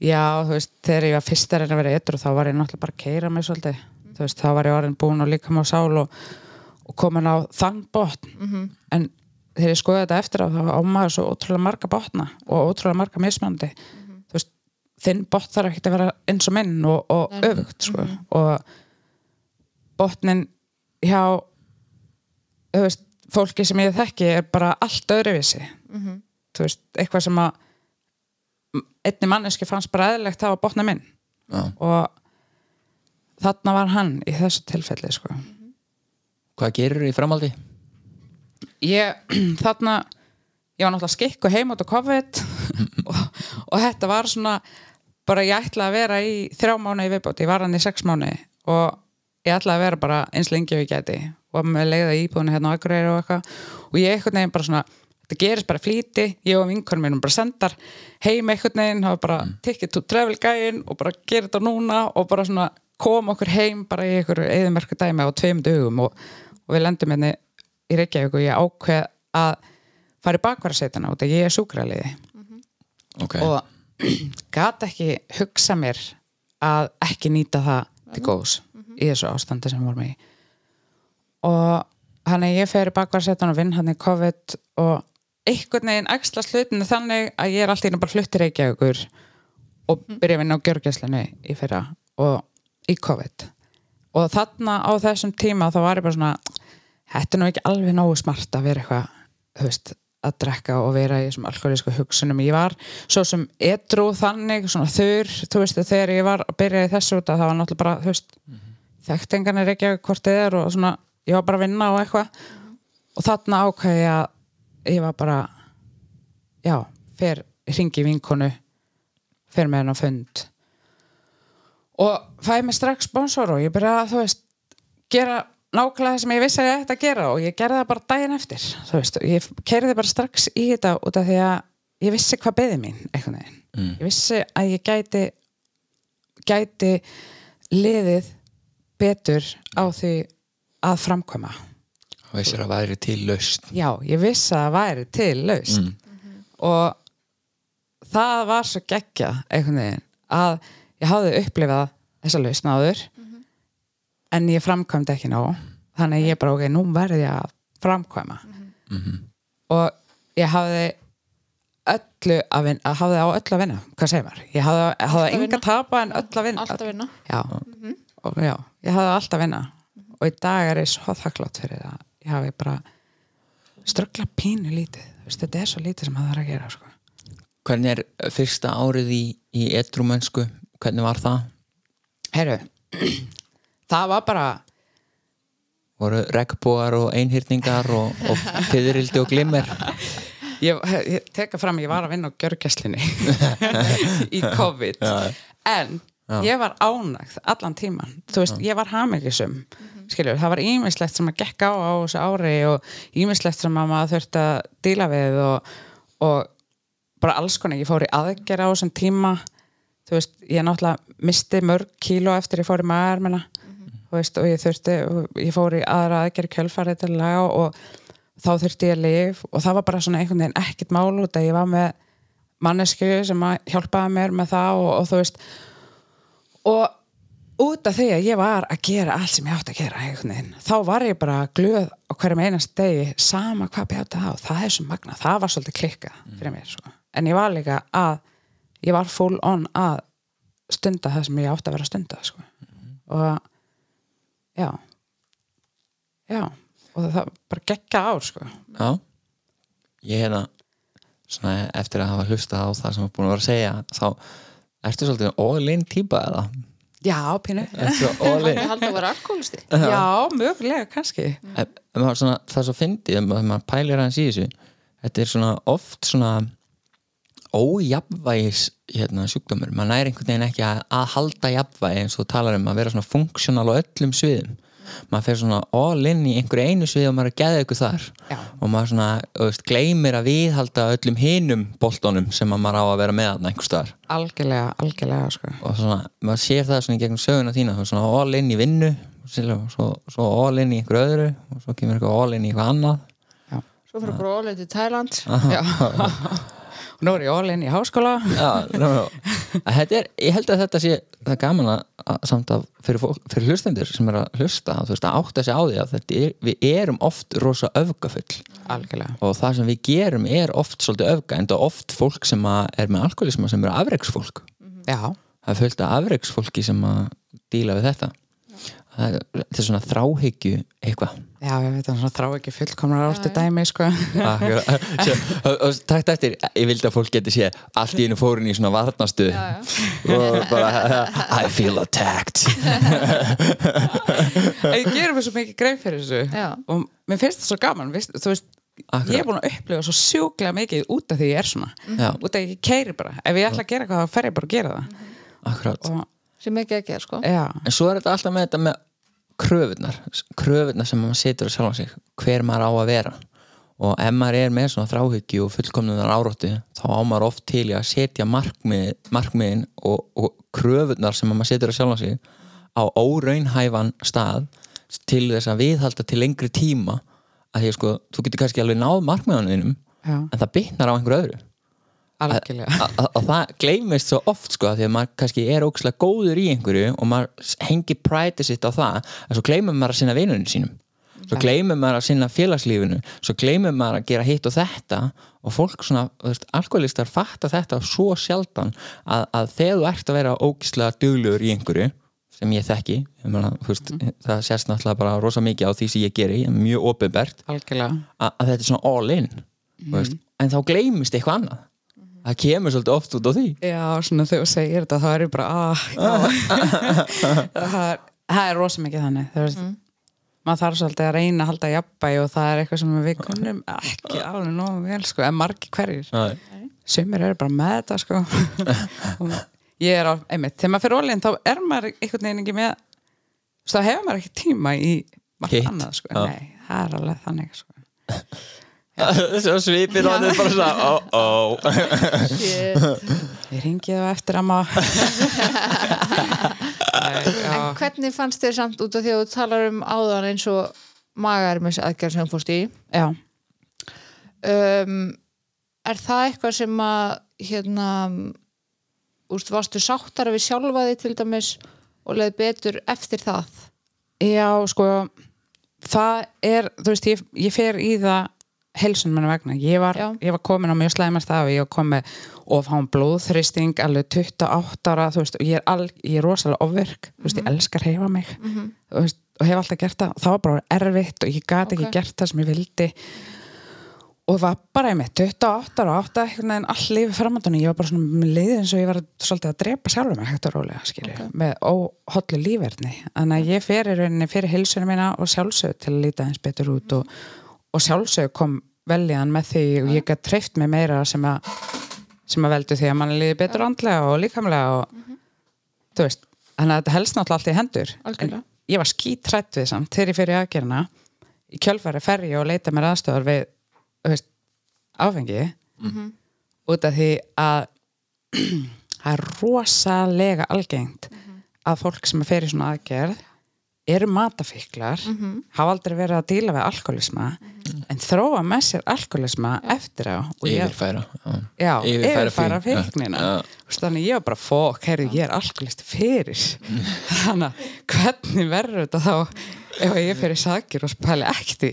Já, þú veist, þegar ég var fyrst að reyna að vera eitthvað þá var ég náttúrulega bara að keira mig svolítið þú veist, þá var ég orðin búin og líka með sál og, og komin á þann botn. -hmm. en þegar ég skoði þetta eftir á þá á maður svo ótrúlega marga botna og ótrúlega marga mismandi þú veist, þinn botn þarf ekki að vera eins og minn og, og öfugt sko. og botnin hjá þú veist, fólki sem ég þekki er bara allt öðruvísi. Þú veist, eitthvað sem að einni manneski fannst bara eðlilegt það var botna minn. Já, og þarna var hann í þessu tilfelli sko. Hvað gerir í framhaldi? ég, þarna ég var náttúrulega skikk og heim út á COVID og, og þetta var svona bara ég ætla að vera í þrjá mánu í viðbót, ég var hann í sex mánu og ég ætla að vera bara eins lengi ég geti og með leiða íbúðinu hérna á Akureyri og eitthvað og ég einhvern veginn bara svona þetta gerist bara í flýti, ég og vinkunum mínum bara sendar heim einhvern veginn hafa bara ticket to travel gæin og bara gera þetta núna og bara svona koma okkur heim bara í einhverju eðumörku dæmi á tveim dögum og, og við lendum henni í Reykjavík og ég ákveð að fara í bakvarasetana út að ég er súkraliði Ok, og gat ekki hugsa mér að ekki nýta það til góðs í þessu ástandi sem vorum í. Og hann er ég fer í bakvarsetan og vinn hann í COVID og einhvern veginn ekstra slutinu þannig að ég er alltaf inn og bara fluttir Reykjavíkur og byrja að vinna á gjörgæslinu í fyrra. Og í COVID. Og þarna á þessum tíma þá var ég bara svona þetta er nú ekki alveg nógu smart að vera eitthvað veist, að drekka og vera í þessum alkoholísku hugsunum. Ég var svo sem edru þannig svona þurr, þú veist, þegar ég var að byrja í þessu út að það var náttúrulega bara veist, mm -hmm. þekktingan er ekki hvort þið er og svona, ég var bara að vinna og eitthvað. Og þarna ákveði ég að ég var bara já, fer, ringi vinkonu fer með henn á fund og fæði mig strax sponsor og ég byrjaði að þú veist gera nákvæmlega það sem ég vissi að ég ætti að gera og ég gerði það bara daginn eftir þú veist, ég kerði bara strax í þetta út af því að ég vissi hvað beði mín einhvern veginn, Mm. ég vissi að ég gæti gæti liðið betur á því að framkvæma. Og vissir að væri til laust já, ég vissi að það væri til laust mm. og það var svo geggja einhvern veginn að ég hafði upplifað þessa lausn áður en ég framkvæmdi ekki nóg. Þannig að ég bara ok, nú verði ég að framkvæma. Mhm. og ég hafði öllu að vinna, hafði á öllu að vinna hvað segir maður, ég hafði, hafði enga tapa en öll að vinna. Að vinna. Já, og já, ég hafði alltaf að vinna. Og í dag er ég svo þakklátt fyrir það. Ég hafi bara ströggla pínu lítið, Þú veist, þetta er svo lítið sem það þarf að gera sko. Hvernig er fyrsta árið í, í edrumönsku? Hvernig var það? Herru, það var bara Voru regnbúar og einhyrningar og, og fyririldi og glimmer? ég, ég teka fram, ég var að vinna á gjörgæslinni í COVID. En ég var ánægð allan tíman, þú veist, ég var hamingisum skiljur, það var ímislegt sem að gekka á á þessu ári og ímislegt sem að maður þurfti að díla við og, og bara alls konar, ég fór í aðgerð á þessum tíma þú veist, ég náttúrulega misti mörg kíló eftir ég fór í maðurmina þú veist, og ég þurfti, ég fór í aðra aðgerð kjölfarið til að laga og þá þurfti ég að lif og það var bara svona einhvern veginn ekkert mál út að ég var með mannesku sem að hjálpaði mér með það og, og þú veist. Og út af því að ég var að gera allt sem ég átti að gera þá var ég bara glöð á hverjum einast degi, sama hvað bjátti það og það er svo magna, það var svolítið klikka fyrir mér, sko. en ég var líka að ég var full on að stunda það sem ég átti að vera að stunda sko. og já. Já. Og það bara gekka ár sko. Já. Ég hérna svona eftir að hafa hlusta á það sem er búin að vera að segja þá ertu svolítið all-in típa eða? já, pínu. Haldi að vera alkoholisti já, mögulega, kannski. Svona, það er svo fyndið maður maður pælir aðeins í þessu þetta er svona oft svona ójafnvægis hérna, sjúkdómur, maður næri einhvern veginn ekki að, að halda jafnvægi eins og talar um að vera svona funksjónal á öllum sviðum. Maður fer svona all in í einhverju einu svið og maður er að geða ykkur þar. Já. og maður svona, þú veist, gleymir að viðhalda öllum hinum boltónum sem að maður á að vera með þarna einhver staðar. Algjörlega, algjörlega sko. og svona, maður sér það svona í gegnum söguna þína, svona all in í vinnu og svo, svo all in í einhverju öðru og svo kemur eitthvað all in í eitthvað annað. Svo fyrir bara ólega til Thailand. Já og nú er ég all in í háskóla. Já. Að Þetta er, ég held að þetta sé það er gaman að, samt að fyrir, fólk, fyrir hlustendur sem er að hlusta þú veist, að átta sig á því að þetta er, við erum oft rosa öfgafull. Algjörlega, og það sem við gerum er oft svolítið öfga en það er oft fólk sem er með alkoholisma sem eru afreiksfólk já, það er fullt af afreiksfólki sem að díla við þetta. er, þetta er svona þráhyggju eitthvað Já, ég veit að svona þrá ekki fullkomnar ártu dæmi sko. Takt eftir, ég vildi að fólk geti sé allt í einu fórin í svona varnastu Já, já. og bara I feel attacked Ég gerum svo mikið greið fyrir þessu Já. og mér finnst það svo gaman veist, þú veist, Akkurat. ég er búin að upplifa svo sjúklega mikið út af því ég er svona Já. út af því ég keiri bara, ef ég ætla að gera eitthvað þá fer ég bara að gera það Akkurat. og sem ekki ekki er sko. Já, en svo er þetta alltaf með þetta með kröfunar kröfunar sem maður setur að sjálfa sig hver maður á að vera. Og ef maður er með svona þráhyggju og fullkomnunar áróttu þá á maður oft til að setja markmið, markmiðin og, og kröfunar sem maður setur að sjálfa sig á óraunhæfan stað til þess að viðhalda til lengri tíma. Að því að sko, þú getur kannski alveg náð markmiðanum já, en það bitnar á einhver öðru og það gleymist svo oft sko því að maður kannski er ógslag góður í einhverju og maður hengi præti sitt á það en svo gleymur maður að sinna vinunum sínum. Svo gleymur maður að sinna félagslífinu svo gleymur maður að gera hitt og þetta og fólk svona, þú veist, alkoholistar fatta þetta svo sjaldan að, að þegar þú ert að vera ógislega duglegur í einhverju sem ég þekki þú veist, það sést náttúrulega bara rosa mikið á því sem ég geri, mjög algjörlega. að, að þetta er svona all in mm. en þá gleymist eitthvað annað það kemur svolítið oft út á því. Já, svona þegar þú segir þetta þá er ég bara ah, það, er, það er rosa mikið þannig veist. Maður þarf svolítið að reyna að halda jafnbæi og það er eitthvað sem við kunnum ekki alveg nógu vel sko, en margir hverjir. Nei. sumir eru bara með þetta sko. Og ég er á, einmitt, þegar maður fyrir ólinn þá er maður einhvern veginn ekki með þá hefur maður ekki tíma í margt annað sko, nei, það er alveg þannig sko svo svipir hann er bara svona ó, ó. Shit. ég ringi það eftir að maður en hvernig fannst þér samt út af því að þú talar um áðan eins og magarmis aðgerð sem fórst í? Já, um, er það eitthvað sem að hérna úst, varstu sáttara við sjálfa því til dæmis og leið betur eftir það? Já, sko það er, þú veist, ég, ég fer í það heilsun minna vegna. Ég var, ég var komin á mjög slæmast af ég var komin og fá blóðþristing alveg 28 ára þú veist, og ég er, al, ég er rosalega ofvirk þú veist, ég elskar hefa mig þú veist, og hef alltaf gert það, það var bara erfitt og ég gat Ok. ekki gert það sem ég vildi. Og það var bara einmitt 28 ára, 8 einhvern veginn all lífi framöndunni, ég var bara svona með liðið eins og ég var svolítið að drepa sjálfur mig hægt og rólega, skilju, Ok. með óhollu lífverðni, þannig að ég fer í rauninni fyrir hilsunum mína og sjálfsög til að líta eins betur út og, og sjálfsög kom veljan með því og ég gætt treyft mig meira sem að sem að veldu því að mann líði betur andlega og líkamlega og þú veist, þannig að þetta helst náttúrulega allt í hendur. Algjörlega. en ég var skítrætt við samt þegar ég fyrir aðgerina í kjölfæri fer ég og leita mér aðstöðar við þú veist, áfengi. Út af því að það er rosalega algengt að fólk sem fer í svona aðgerð eru matafíklar hafa aldrei verið að díla við alkoholisma en þróa með sér alkoholisma eftir á og ég, yfirfæra já. Yfirfæra fíknina. Veist, þannig ég var bara fók, heyrðu, ég er alkoholist fyrir. Þannig að hvernig verður þetta þá ef ég fyrir sakir og spæli ekkert í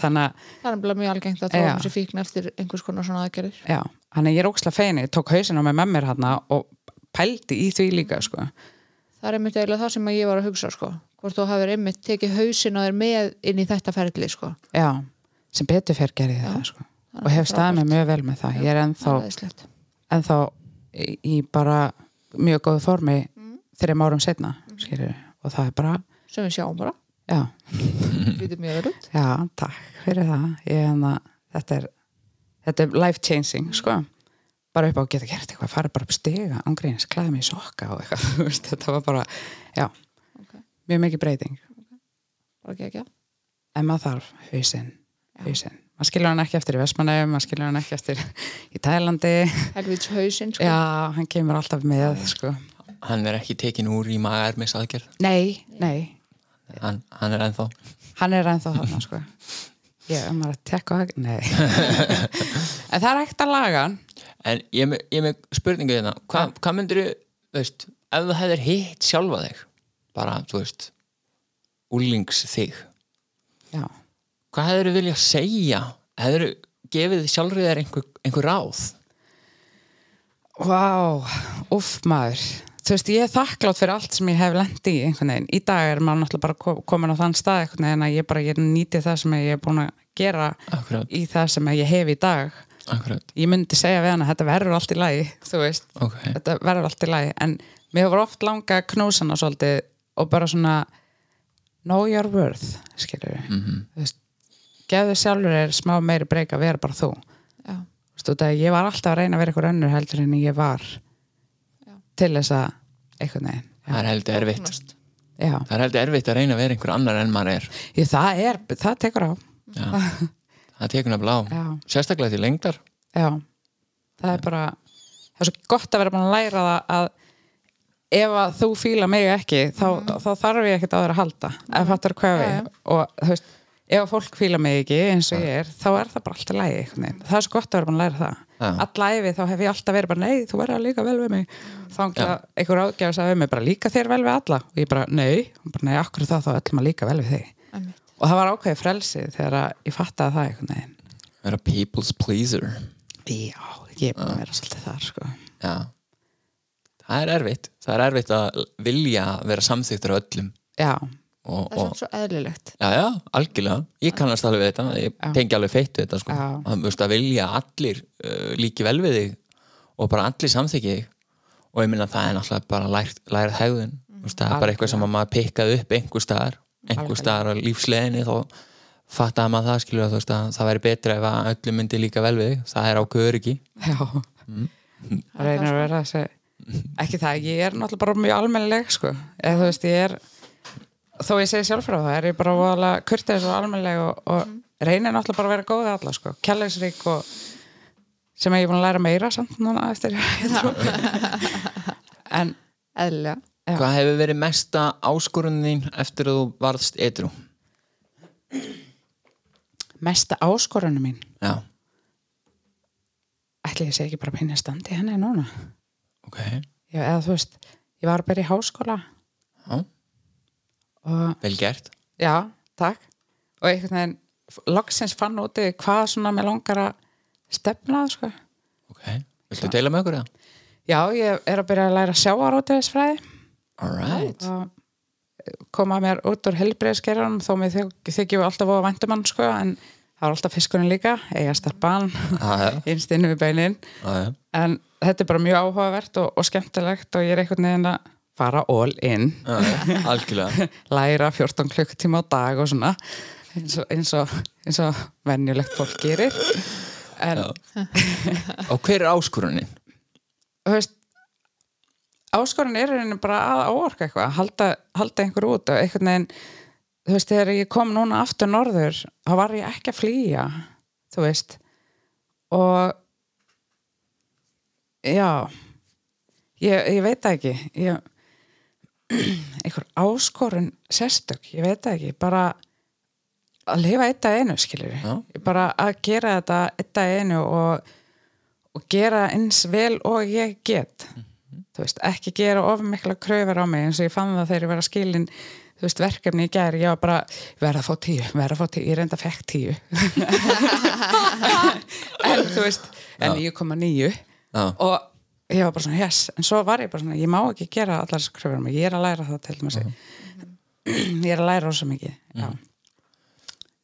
þannig að, er mjög algengt að Já. tróma sér fíkn eftir einhvers konar svona aðgerðir. Já, þannig ég er ókslega feini tók hausinn á mig með mér hérna og pældi í því líka, sko. Það er einmitt eiginlega það sem að ég var að hugsa sko. Hvort þú hafið einmitt tekið hausin og er með inn í þetta ferli sko. já, sem betur fer gerði það, sko og hef staðið mig mjög vel með það ég er ennþá, ennþá í, bara mjög góðu formi þreim árum setna, skilju og það er bara, sem við sjáum bara, já Já, takk fyrir það. Ég, hana, þetta, er, þetta er life changing, sko. Bara upp á að geta gert eitthvað, fara bara upp stiga, ángríðins, klæða mig í sokka og eitthvað. þetta var bara, já. Mjög mikið breyting. ekki ekki En maður þarf hausinn, hausinn. Maður skilur hann ekki eftir í Vestmannaugum, maður skilur hann ekki eftir í Tælandi. helvits hausinn sko. Já, hann kemur alltaf með, sko. hann er ekki tekin úr í magarmis aðgerð Nei, nei, hann, hann er ennþá hann er ennþá þarna, sko. Ég er maður að tekka nei. en það er hægt að laga en ég er með, ég með spurningu hérna Hva, hvað myndir þú, veist ef þú hefðir hitt sjálfa þig bara, þú veist úlings þig, Já. hvað hefur þú viljað segja? Hefur þú gefið sjálfrið þér einhver, einhver ráð? Vá, uff maður. Þú veist, ég er þakklátt fyrir allt sem ég hef lent í einhvern veginn, í dag er maður náttúrulega bara ko- komin á þann stað einhvern veginn að ég bara ég nýti það sem ég er búin að gera Akkurat. í það sem ég hef í dag. Akkurat, ég myndi segja við hana, þetta verður allt í lagi þú veist, ok. Þetta verður allt í lagi. En mér var oft langa að knúsa hana svolítið og bara svona know your worth, skilur við Mhm. þú veist, gefðu sjálfur er smá meiri breyk að vera bara þú. Já, að ég var alltaf að reyna að vera eitthvað önnur heldur en ég var til þess að einhvern veginn það er heldur erfitt. já, það er heldur erfitt að reyna að vera einhver annar en maður er. Ég, það er, það tekur á. Já. það tekur nefnilega á. Já, sérstaklega til lengdar. Já. Það er bara það er svo gott að vera búin að læra það að ef að þú fíla mig ekki þá, þá þarf ég ekkert á þér að halda ef fattar hvað Já, við já. og þú veist, ef að fólk fíla mig ekki eins og ég er, þá er það bara alltaf lægi það er svo gott að vera búin að læra það. Já. alla æfi þá hef ég alltaf verið bara nei, þú verður að líka vel við mig. Þá að einhver ágjafis að við mig bara líka þér vel við alla? Og ég bara nei, bara, nei, akkur það þá öllum að líka vel við þig. Einmitt. og það var ákveðið frelsi þegar að ég fattaði það einhvern veginn. Vera people's pleaser. Já, ég er að vera svolítið þar sko. Það er erfitt. Það er erfitt að vilja vera samþyktur af öllum. Já, og, það er og svo eðlilegt. Já, já, algjörlega, ég kannast alveg við þetta. Ég tengi alveg feitt við þetta sko. Að, veist, að vilja allir uh, líki vel við þig og bara allir samþykki þig. Og ég minna það er náttúrulega bara lært, lærið hegðun. Mm. það er bara eitthvað sem að maður pikkaði upp einhver staðar, einhver staðar á lífsleginni þá fattaði maður það skilur að, veist, að það væri betra ef að öllum myndi líka vel við þig. Það er ákveður öryggi. Já. Það reynir að vera þessi ekki það, ég er náttúrulega bara mjög almennileg sko, eða þú veist, ég er þó ég segi sjálf frá það, er ég bara voðalega kurteis og almennileg og, og reynir náttúrulega bara að vera góð alla sko, kjærleiksrík og sem ég er búin að læra meira samt núna eftir. En eðlilega. Já. Hvað hefur verið mesta áskorunin þín eftir að þú varðst edru? mesta áskorunum mín? Já, ætli ég segi ekki bara pinni standi henni núna ok. Ég, eða þú veist, ég var byrja í háskóla. Já, og vel gert. Já, takk. Og einhvern veginn loksins fann úti hvað svona með langar að stefna sko. Ok, viltu deila með okkur það? Já, ég er að byrja að læra sjávarótiðisfræði Alright og koma mér út úr helbriðskerðanum þó mér þyk- þykjum alltaf að væntumann sko, en það er alltaf fiskurinn líka eiga starfban, Já, innst inn við beinin. Já en þetta er bara mjög áhugavert og, og skemmtilegt og ég er einhvern veginn að fara all in. Læra 14 klukkutíma á dag og svona eins og, eins og, eins og venjulegt fólk gerir. En Og hver er áskorunin? þú veist áskorun er henni bara að áorka eitthvað halda, halda einhver út og einhvern veginn þú veist, þegar ég kom núna aftur norður þá var ég ekki að flýja þú veist. Og já. Ég, ég veit það ekki. Ég, einhver áskorun sérstök, ég veit það ekki. Bara að lifa eitt að einu skilur Já. bara að gera þetta eitt að einu og, og gera eins vel og ég get. Þú veist, ekki gera of mikla kröfur á mig eins og ég fann það þegar ég var að skilin þú veist, verkefni í gær, ég var bara verða að fá tíu, verða að fá tíu, ég reynda að fekk tíu. En þú veist en 9,9 Já, og ég var bara svona, yes. En svo var ég bara svona, ég má ekki gera allar á mig, ég er að læra það til dæmis. Ég er að læra rosa mikið já,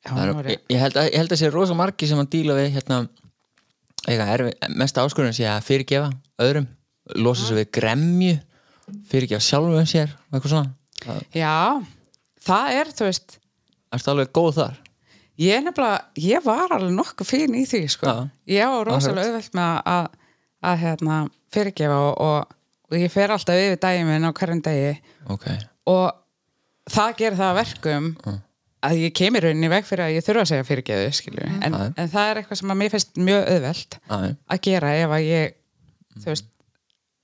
já það nú er, ég, ég, held að, ég held að sé rosa margi sem að díla við hérna erfi, mesta áskorun sé að fyrirgefa öðrum, losa sig við gremju fyrirgefa sjálfum sér eitthvað svona. Það- já, það er, þú veist Ertu alveg góð þar? Ég nefnilega, ég var alveg nokkuð fín í því sko. Já. Ég var rosalega auðvelt með að, að, hérna, fyrirgefa og, og, og ég fer alltaf yfir daginn minn á hverjum degi. Ok, og það gerir það að verkum að ég kemur rauninni veg fyrir að ég þurfa að segja fyrirgefu skilju. En, Já. en það er eitthvað sem að mér finnst mjög auðvelt aðeins að gera ef að ég þú veist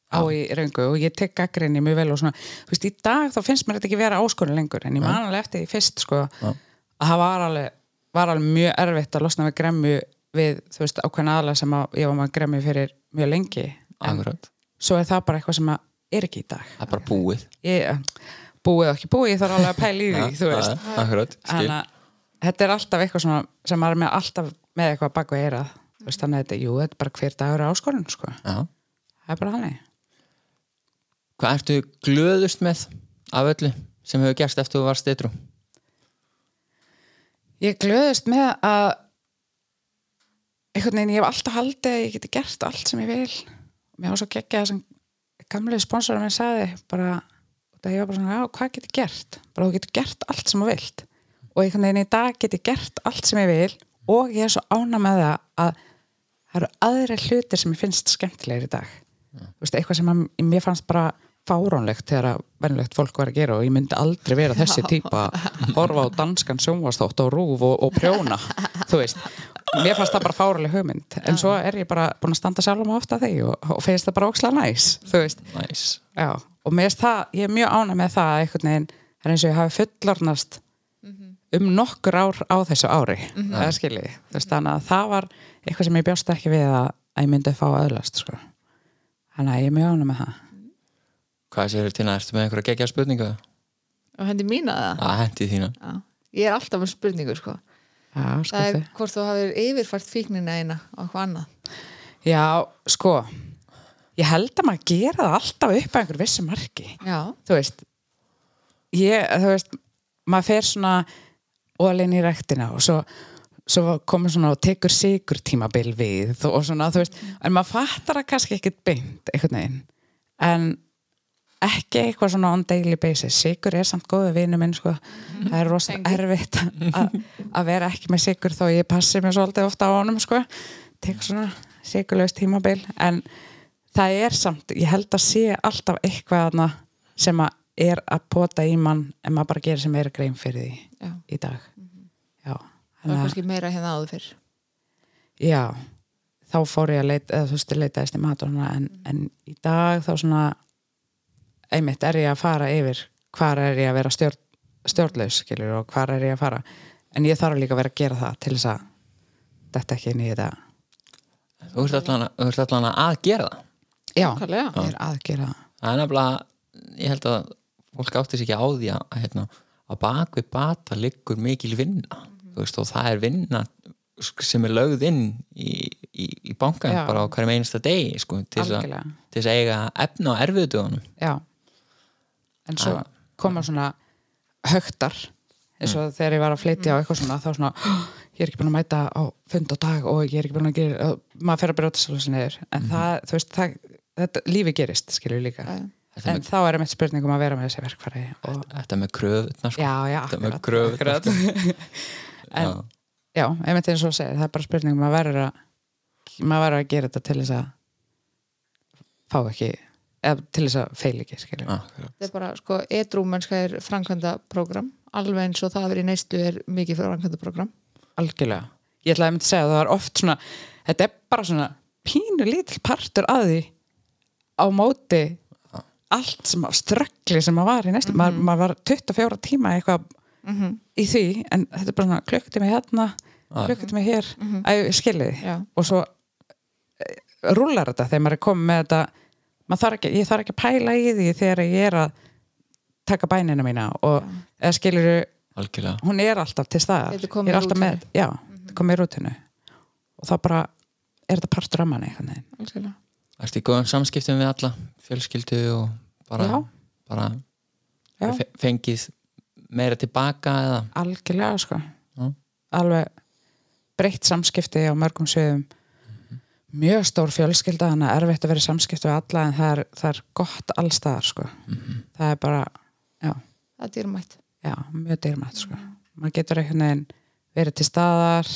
á í röngu og ég tek gaggrinni mjög vel og svona, þú veist, í dag þá finnst mér þetta ekki vera áskorun lengur, en ég man alveg eftir því fyrst sko, Já. að það var alveg var alveg mjög erfitt að losna við gremmu við, þú veist, ákveðna aðla sem að ég var með gremmu fyrir mjög lengi svo er það bara eitthvað sem að er ekki í dag. Það er bara búið. Ég, búið og ekki búið, ég þarf alveg að pæla í því þú veist, þannig að þetta er alltaf eitthvað svona sem maður er með alltaf með eitthvað bak við eirað þú veist, þannig að þetta, jú, þetta er bara hver dagur er áskorun, sko. Það er bara hannig Hvað ertu glöðust með af öllu sem hefur gerst eftir þú varst eitru? Ég glöðust með að einhvern veginn, ég hef alltaf haldið að ég geti gert allt sem ég vil. Mér var svo geggja það sem gamlega sponsorar minn sagði bara, það ég var bara svona, já, hvað get ég gert? Bara þú getur gert allt sem þú vilt. Og einhvern veginn í dag get ég gert allt sem ég vil og ég er svo ána með það að það eru aðri hlutir sem ég finnst skemmtilegir í dag. Þú veist, eitthvað sem að, mér fannst bara fáránlegt þegar að venjulegt fólk var að gera og ég myndi aldrei vera þessi típa að horfa á danskan sjónvastótt og rúf og, og prjóna þú veist, mér fannst það bara fáraleg hugmynd. En svo er ég bara búin að standa sjálf um ofta þegar og, og finnst það bara ókslega næs já og mér finnst það, ég er mjög ána með það að einhvern veginn, það er eins og ég hafi fullornast um nokkur ár á þessu ári, það er skiljið þú veist, þannig að það var eitthvað sem ég bjóst ekki við að, að ég myndi fá öðlast sko. þannig að ég er mjög ána með það. Hvað séu til að ertu með einhverja geggja spurningu? og hendi mína það Að hendi þína. Já. ég er alltaf með spurningu sko. Já, það er skilti. hvort þú hafið yfirfært fíknina eina á eitthvað annað. Já, sko ég held að maður gera það alltaf upp að einhver vissu marki. Já, þú veist ég, þú veist, maður fer svona ólinn í rektina og svo, svo komur svona og tekur sigur tímabil við og svona, þú veist, en maður fattar það kannski ekkit beint, einhvern veginn. En ekki eitthvað svona on daily basis, sigur er samt góðu vinu minn, sko, það er rosa erfitt að vera ekki með sigur þó ég passi mér svolítið ofta á honum, sko. Tekur svona sigurlaust tímabil en það er samt, ég held að sé alltaf eitthvað sem að er að pota í mann en maður bara gerir sem er grein fyrir því já. í dag. Já, það var kannski meira hérna áður fyrr. Já, þá fór ég að leita eða þú veist, leitaðist í mat en, en í dag þá svona einmitt er ég að fara yfir hvar er ég að vera stjórn, stjórnlaus skilur og hvar er ég að fara. En ég þarf líka að vera að gera það til þess að þetta ekki inn í þetta. Þú ert allan, þú ert allan að gera það? Já, Nákvæmlega. ég er að gera það. Það er nefnilega, ég held að fólk átti sig ekki á því að, hérna, að bak við bata liggur mikil vinna. Þú veist, og það er vinna sem er lögð inn í, í, í bankan Já. bara á hverjum einasta degi sko, til þess að- Algjörlega. til þess að eiga efna á erfiðutöðunum Já En svo koma svona högtar eins og þegar ég var að flytja á eitthvað svona þá svona, "Hó, ég er ekki búin að mæta á fund og dag og ég er ekki búin að gera maður fer að brjóta sér þessu niður. En það, þú veist, það, þetta, lífi gerist skilur líka, Þetta en þá er mitt spurning um að vera með þessi verkfæri og, Þetta með kröfutnar sko. já, já, Þetta með akkurat, kröfurnar, akkurat. en, Já. já, einmitt eins og þú segir, það er bara spurning um að verður að maður verður að gera þetta til þess að fá ekki til þess að feil ekki, skilur Akkurat. þetta er bara, sko, edrúmennska er framkvæmda program, alveg eins og það að vera í neyslu er mikið framkvæmda program algjörlega. Ég ætlaði að mynda að segja að það var oft svona þetta er bara svona pínu lítil partur að því á móti allt sem að ströggli sem að var í næstu, maður, maður var 24 tíma eitthvað í því en þetta er bara svona klukkutími hérna klukkutími hér, mm -hmm. að skiljiði og svo e, rúlar þetta þegar maður er komið með þetta maður þarf ekki, ég þarf ekki að pæla í því þegar ég er að taka bænina mína og eða skiljiðu Algjörlega hún er alltaf til staðar er Ég er alltaf með, já, þetta er komið í rútinu og þá bara er þetta partur af manni. Algjörlega. Ertu í góðum samskiptum við alla fjölskyldu og bara, Já. bara Já. fe- fengið meira tilbaka eða algjörlega sko Já. alveg breytt samskipti á mörgum sviðum mjög stór fjölskylda þannig að erfitt að vera í samskipti við alla en það er, það er gott allstaðar sko. Það er bara, já, það er dýrmætt. Já mjög dýrmætt sko. Maður getur einhvern veginn verið til staðar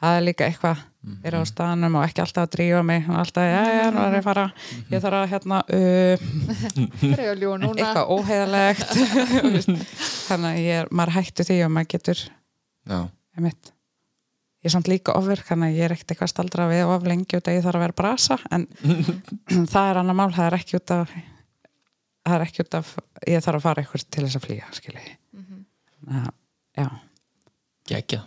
það er líka eitthvað vera á staðanum og ekki alltaf að drífa mig og alltaf, já, já, nú er ég að fara ég þarf að hérna núna? eitthvað óheðalegt þannig að ég er, maður hættu því og maður getur Já, einmitt. Ég er samt líka ofur þannig að ég er ekkert eitthvað staldra við of lengi út að ég þarf að vera brasa en það er annar mál, það er ekki út af það er ekki út af ég þarf að fara eitthvað til þess að flýja skilji. Mm -hmm. já, geggja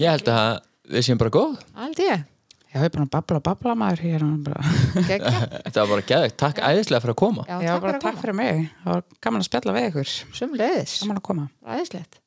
Ég held að við séum bara góð. Aldi ég, ég hef að babla og babla maður bara Þetta var bara geðvegt, takk æðislega fyrir að koma. Já, já, takk bara fyrir að takk fyrir mig, það var gaman að spjalla við ykkur. Sumleiðis, gaman að koma. Ræðislegt